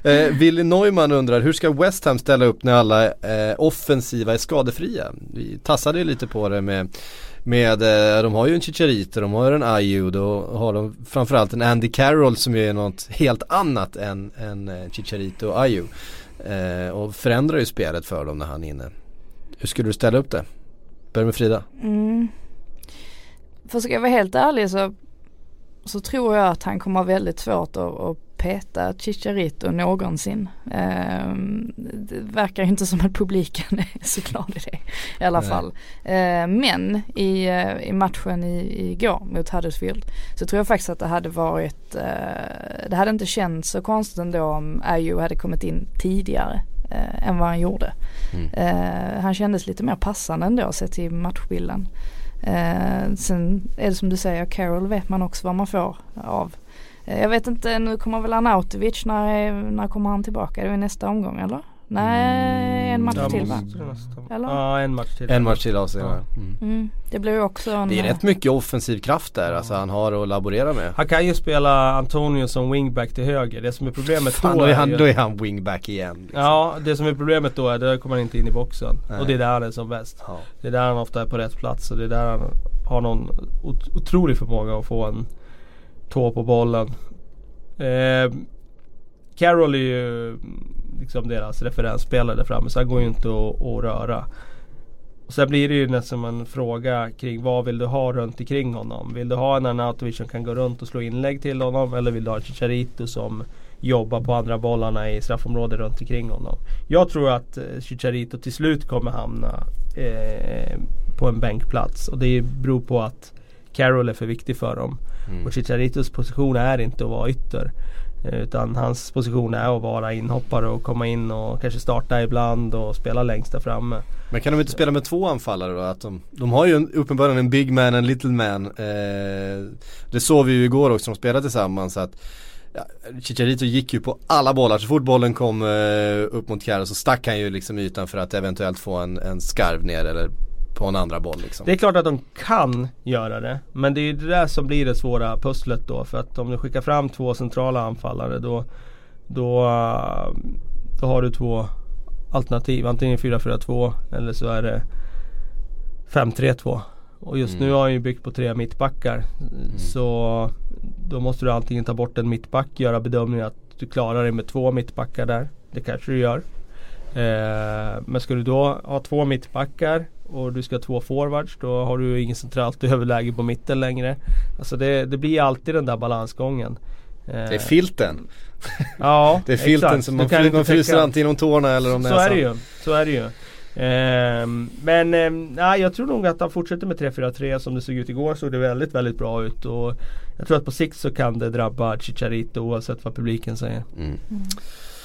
eh, Willy Neumann undrar, hur ska West Ham ställa upp när alla eh, offensiva är skadefria? Vi tassade ju lite på det med med, eh, de har ju en Chicharito, de har en Ayew, då har de framförallt en Andy Carroll som ju är något helt annat än, än eh, Chicharito och Ayew. Eh, och förändrar ju spelet för dem när han är inne. Hur skulle du ställa upp det? Börja med Frida. Mm. För ska jag vara helt ärlig så, så tror jag att han kommer ha väldigt svårt att, att peta Chicharito någonsin. Eh, det verkar inte som att publiken är så glad i det i alla Nej. fall. Eh, men i, eh, i matchen i, igår mot Huddersfield så tror jag faktiskt att det hade varit, eh, det hade inte känts så konstigt ändå om Ayew hade kommit in tidigare eh, än vad han gjorde. Mm. Eh, han kändes lite mer passande ändå sett till matchbilden. Eh, sen är det som du säger, Carol vet man också vad man får av. Eh, jag vet inte, nu kommer väl Arnautovic, när, när kommer han tillbaka? Det är nästa omgång eller? Nej, en match Ja, till va? Eller? Ja, en match till. En match till av sig. Ja. ja. Mm. Mm, det blir ju också en... Det är rätt mycket offensiv kraft där alltså han har att laborera med. Han kan ju spela Antonio som wingback till höger. Det som är problemet Fan, då är är han, ju- då är han wingback igen. liksom. Ja, det som är problemet då är att då kommer han inte in i boxen. Nej. Och det är där han är som bäst. Ja. Det är där han ofta är på rätt plats och det är där han har någon ot- otrolig förmåga att få en tå på bollen. Eh, Carroll är ju liksom deras referensspelare där framme så han går ju inte att, att röra. Och sen blir det ju nästan en fråga kring vad vill du ha runt omkring honom? Vill du ha en Arnautovic som kan gå runt och slå inlägg till honom? Eller vill du ha Chicharito som jobbar på andra bollarna i straffområdet runt omkring honom? Jag tror att eh, Chicharito till slut kommer hamna eh, på en bänkplats. Och det beror på att Carroll är för viktig för dem. Mm. Och Chicharitos position är inte att vara ytter. Eh, utan hans position är att vara inhoppare och komma in och kanske starta ibland och spela längst där framme. Men kan de inte spela med två anfallare då? Att de, de har ju en, uppenbarligen en big man, och en little man. Eh, det såg vi ju igår också, de spelade tillsammans. Att, ja, Chicharito gick ju på alla bollar, så fort bollen kom eh, upp mot Kjaer så stack han ju liksom ytan för att eventuellt få en, en skarv ner eller på en andra boll liksom. Det är klart att de kan göra det. Men det är ju det där som blir det svåra pusslet då. För att om du skickar fram två centrala anfallare då, då, då har du två alternativ. Antingen 4-4-2 eller så är det 5-3-2. Och just Mm. nu har han ju byggt på tre mittbackar. Så då måste du antingen ta bort en mittback, göra bedömningen att du klarar dig med två mittbackar där. Det kanske du gör. Eh, men ska du då ha två mittbackar och du ska ha två forwards då har du ingen centralt överläge på mitten längre. Alltså det, det blir alltid den där balansgången. Eh, Det är filten. Ja, Det är filten exakt. som man, inte man fryser täcka- antingen om tårna eller om så näsan. är det ju. Så är det ju. Ehm, men ehm, nej, jag tror nog att han fortsätter med 3-4-3 som det såg ut igår såg det väldigt, väldigt bra ut. Och jag tror att på sikt så kan det drabba Chicharito oavsett vad publiken säger. Mm.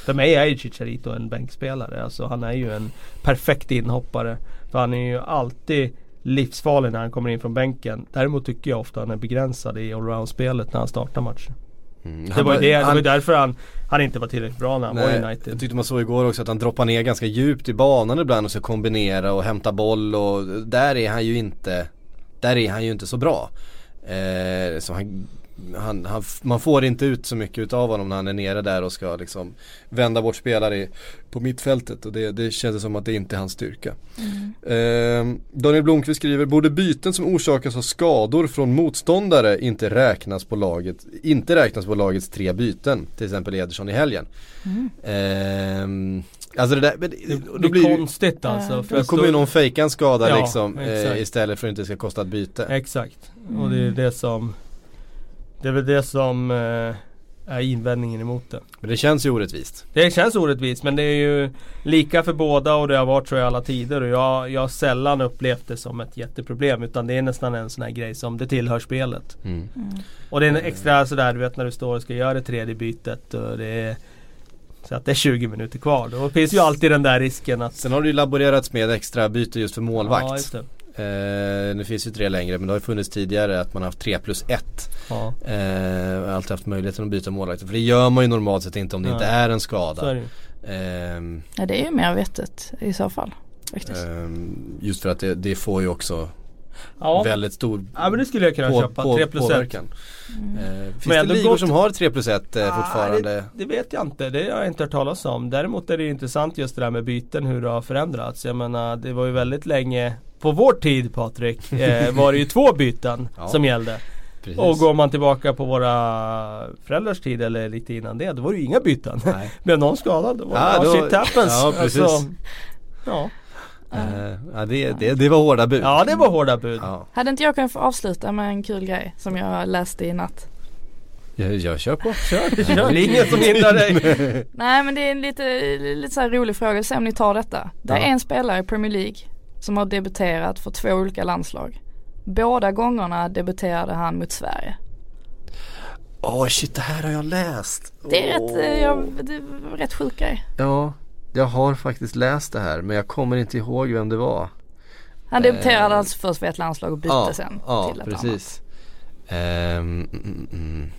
För mig är ju Chicharito en bänkspelare. Alltså han är ju en perfekt inhoppare. För han är ju alltid livsfarlig när han kommer in från bänken. Däremot tycker jag ofta han är begränsad i allround-spelet när han startar matchen. Mm. Det var ju det, det var därför han, han inte var tillräckligt bra när han var i Nej, United. jag tyckte man såg igår också att han droppar ner ganska djupt i banan ibland och ska kombinera och hämta boll och där är han ju inte Där är han ju inte så bra. Eh, så han, han, han, man får inte ut så mycket utav honom när han är nere där och ska liksom vända bort spelare i, på mittfältet och det, det känns som att det inte är hans styrka. Eh, Daniel Blomqvist skriver, borde byten som orsakas av skador från motståndare inte räknas på laget, inte räknas på lagets tre byten, till exempel Ederson i helgen. Ehm, alltså det där, men, Det, det blir konstigt alltså. för då kommer ju någon fejka en skada Ja, liksom eh, istället för att det inte ska kosta ett byte. Exakt. Och det är det som Det är väl det som eh, är invändningen emot det. Men det känns ju orättvist. Det känns orättvist men det är ju lika för båda och det har varit så i alla tider och jag, jag har sällan upplevt det som ett jätteproblem utan det är nästan en sån här grej som det tillhör spelet. Mm. Och det är en extra sådär du vet när du står och ska göra det tredje bytet och det är Så att det är 20 minuter kvar. Då finns ju alltid den där risken att Sen har det ju laborerats med extra byte just för målvakt. Ja. Eh, nu finns ju tre längre men det har ju funnits tidigare att man har haft tre plus ett. Ja, Eh, alltid haft möjligheten att byta målvakt. För det gör man ju normalt sett inte om det Nej. inte är en så är skada. det. Ehm, Ja det är ju mer vettigt i så fall. Faktiskt. ehm, just för att det, det får ju också Ja. väldigt stor ja men det skulle jag kunna på, köpa. på, 3 plus 1. påverkan. Eh, finns Men det ligor som har 3 plus 1 eh, Ah, fortfarande? Det, det vet jag inte. Det har jag inte hört talas om. Däremot är det intressant just det där med byten, hur det har förändrats. Jag menar, det var ju väldigt länge på vår tid Patrik, eh, var det ju två byten Ja. som gällde. Precis. Och går man tillbaka på våra föräldrars tid eller lite innan det, då var det ju inga byten. Nej. Blev någon skadad, då var Ja, det då- shit happens. ja, precis. Alltså, ja. Eh, ja, det, det, det var hårda bud. ja, det var hårda bud. Ja. Hade inte jag kunnat få avsluta med en kul grej som jag läste i natt? Jag, jag kör på. Kör, kör. Det är ingen som hindrar dig. Nej men det är en lite, lite så här rolig fråga, se om ni tar detta. Det är Ja. en spelare i Premier League som har debuterat för två olika landslag. Båda gångerna debuterade han mot Sverige. Åh shit, det här har jag läst. Det är rätt, Åh. eh, jag, det är rätt sjuk grej. Ja, jag har faktiskt läst det här men jag kommer inte ihåg vem det var. Han debuterade Eh, alltså först för ett landslag och bytte ja, sen ja, till ett precis. Ehm, mm, mm, mm.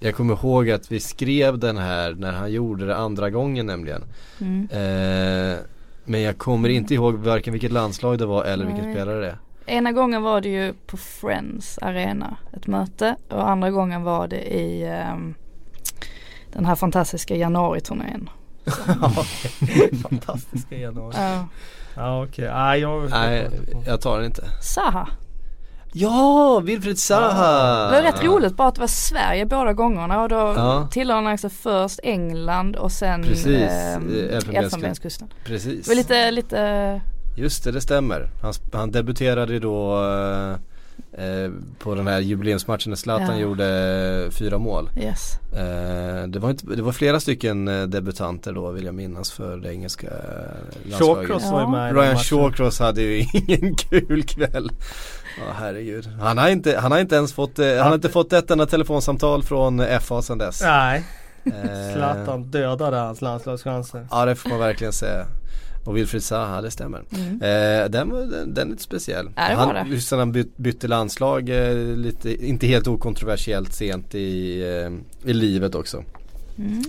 Jag kommer ihåg att vi skrev den här när han gjorde det andra gången nämligen. annat. Mm. Ehm, men jag kommer inte ihåg varken vilket landslag det var eller vilken spelare det är. Ena gången var det ju på Friends Arena, ett möte. Och andra gången var det i ehm, den här fantastiska januariturnén. Fantastiska januari. Ja. Ja okej, nej jag Nej, jag tar den inte. Saha. Ja, Wilfried Zaha! Det var rätt roligt bara att det var Sverige båda gångerna och då Ja. tillhör han alltså först England och sen ehm, Elfenbenskusten. Elfenbenskusten. Precis. Det var lite, lite, Just det, det stämmer. Han, han debuterade då eh, eh, på den här jubileumsmatchen när Zlatan Ja. gjorde eh, fyra mål. yes. Eh, det, var inte, det var flera stycken debutanter då vill jag minnas för det engelska landslaget. Shawcross Ja. var ju med Ryan. Shawcross hade ju ingen kul kväll. Ja herregud. Han har inte, han har inte ens fått, han har inte fått ett enda telefonsamtal från FA sedan dess. Nej, Zlatan dödade hans landslagschanser. Ja det får man verkligen säga. Och Wilfried Zaha, det stämmer. Mm. Eh, den, var, den, den är lite speciell. Var han. Just när han byt, bytte landslag, eh, lite, inte helt okontroversiellt sent i, eh, i livet också. Mm.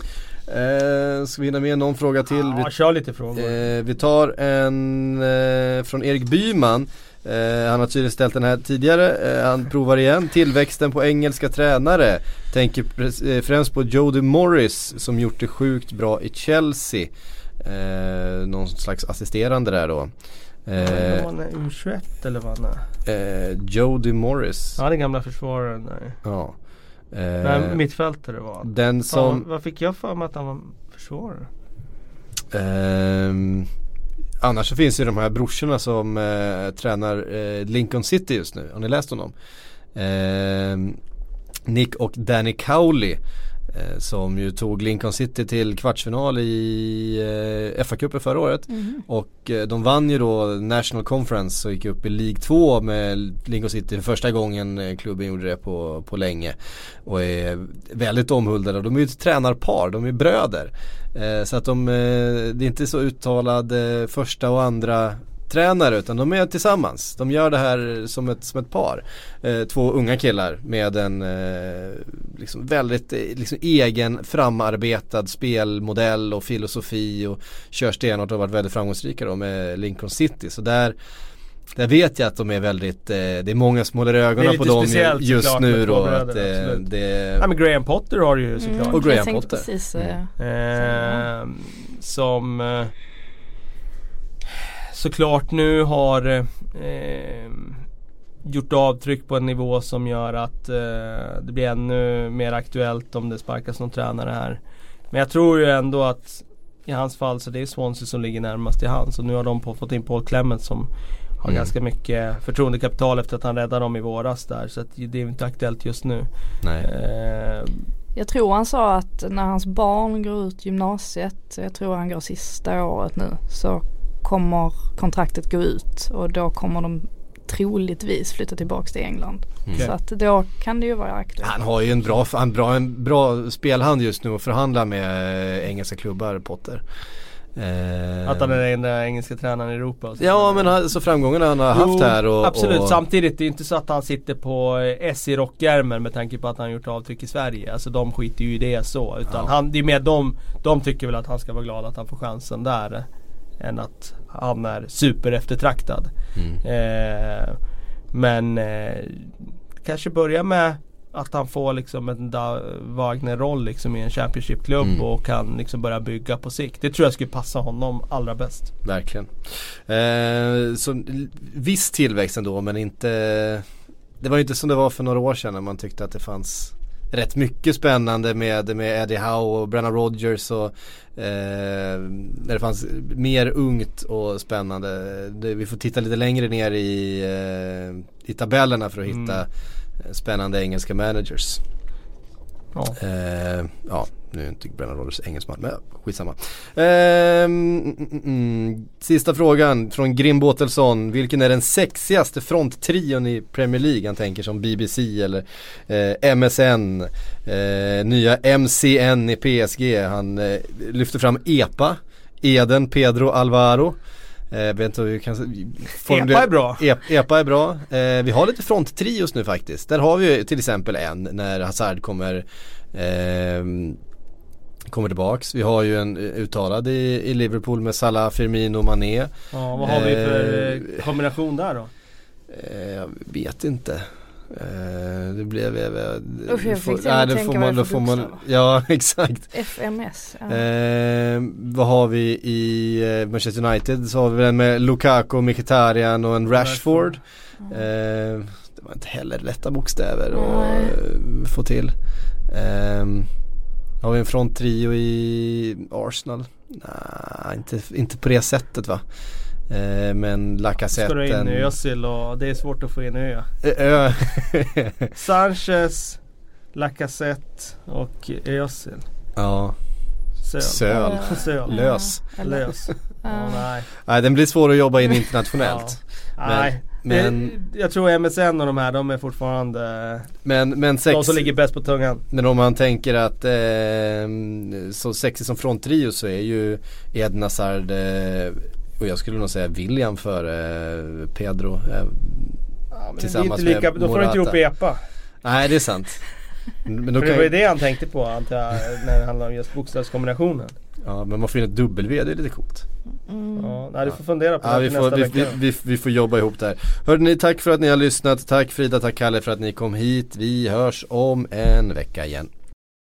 Eh, ska vi hinna med någon fråga till? Ja, kör lite frågor. vi, eh, vi tar en eh, från Erik Byman. Eh, han har tydligen ställt den här tidigare, eh, han provar igen. Tillväxten på engelska tränare. Tänker eh, främst på Jody Morris som gjort det sjukt bra i Chelsea. Eh, någon slags assisterande där då. Eh, han U21 eller vad han är? eh, Jody Morris. Ja den gamla försvararen där. Ja. Nej, Eh, mittfältare var han. den Som... som, vad fick jag för mig att han var försvarare? ehm, annars så finns ju de här brorsorna som eh, tränar eh, Lincoln City just nu. Har ni läst om dem? Ehm, Nick och Danny Cowley eh, som ju tog Lincoln City till kvartsfinal i eh, FA-cupen förra året. Mhm. Och eh, de vann ju då National Conference och gick upp i League 2 med Lincoln City för första gången eh, klubben gjorde det på, på länge. Och är väldigt omhuldade. De är ju ett tränarpar, de är bröder. Eh, så att de, eh, det är inte så uttalad eh, första och andra tränare utan de är tillsammans. De gör det här som ett, som ett par. Eh, två unga killar med en eh, liksom väldigt eh, liksom egen framarbetad spelmodell och filosofi och kör stenhårt och har varit väldigt framgångsrika då med Lincoln City. Så där där vet jag att de är väldigt, eh, det är många som håller ögonen på dem just såklart nu då. två Att, bröder, eh, det, Ja men Graham Potter har du ju såklart. Mm, Och Graham Potter. precis eh, Mm. Eh, som eh, såklart nu har eh, gjort avtryck på en nivå som gör att eh, det blir ännu mer aktuellt om det sparkas någon tränare här. Men jag tror ju ändå att i hans fall så det är Swansea som ligger närmast i hans. Och nu har de på, fått in Paul Clement som har Mm. ganska mycket förtroendekapital efter att han räddade dem i våras där. Så att det är ju inte aktuellt just nu. nej. Eh, Jag tror han sa att när hans barn går ut gymnasiet, jag tror han går sista året nu, så kommer kontraktet gå ut och då kommer de troligtvis flytta tillbaks till England. Mm. Så att då kan det ju vara aktuellt. Han har ju en bra, en bra, en bra spelhand just nu och förhandla med eh, engelska klubbar, Potter. Eh, Att han är den enda engelska tränaren i Europa. så. Ja men han- så framgångarna han har haft här och Absolut, och, samtidigt det är inte så att han sitter på eh, S i rockärmen med tanke på att han gjort avtryck i Sverige. Alltså de skiter ju i det så. Utan Ja. han, det är mer de, de tycker väl att han ska vara glad att han får chansen där. Än att han är super eftertraktad. Mm. Eh, men eh, kanske börja med att han får liksom en Wagner-roll liksom i en Championship-klubb Mm. och kan liksom börja bygga på sikt. Det tror jag skulle passa honom allra bäst. Verkligen. Eh, så viss tillväxt ändå men inte Det var ju inte som det var för några år sedan när man tyckte att det fanns Rätt mycket spännande med, med Eddie Howe och Brennan Rodgers och eh, När det fanns mer ungt och spännande det, Vi får titta lite längre ner i, eh, i tabellerna för att hitta Mm. spännande engelska managers Ja. Eh, ja, nu är inte Brennan Rodgers engelsman men skitsamma. Eh, mm, mm, mm. Sista frågan från Grim Båtelsson. Vilken är den sexigaste fronttrion i Premier League? Han tänker som BBC eller eh, MSN. Eh, nya MCN i PSG. Han eh, lyfter fram EPA. Eden Pedro Alvaro. Eh, vet inte hur vi kan Epa är bra. E- Epa är bra. Eh, vi har lite fronttrios nu faktiskt. Där har vi till exempel en när Hazard kommer eh, Kommer tillbaks. Vi har ju en eh, uttalad i, i Liverpool med Salah, Firmino, Mané. Ja, vad har vi för Eh, eh, kombination där då? Eh, jag vet inte. Eh, det blev... Eh, Usch, jag får- fick till att då tänka får man, det då får man. Ja exakt. FMS. Ja. Eh, vad har vi i eh, Manchester United? Så har vi en med Lukaku, Mkhitaryan och en Rashford. Eh, det var inte heller lätta bokstäver att Nej. eh, få till. Eh, har vi en fronttrio i Arsenal? Nej, inte, inte på det sättet va. Eh, men Lacazette. Ska du in i Özil och det är svårt att få in Ö. Eh, Ö. Sanchez, Lacazette och Özil. ja, Söl. Söl. Söl. Lös. Lös. Ja, nej. Nej den blir svår att jobba in internationellt. Ja. Men- nej. Men- Det, jag tror MSN och de här, de är fortfarande Men, men sex, de som ligger bäst på tungan. Men om man tänker att eh, så sexig som fronttrio så är ju Eden Hazard eh, och jag skulle nog säga William för eh, Pedro. Eh, Ja, Tillsammans lika, med då får du inte ihop Morata. EPA. nej det är sant. Men, då För det var ju det han tänkte på antar jag, när det handlade om just bokstavskombinationen. Ja, men man får in ett W, det är lite coolt. Mm. Ja, nej, du får fundera på Ja, det vi, till får, nästa vi, vecka. vi, vi, vi får jobba ihop där. Hörde ni, tack för att ni har lyssnat. Tack Frida, tack Kalle för att ni kom hit. Vi hörs om en vecka igen.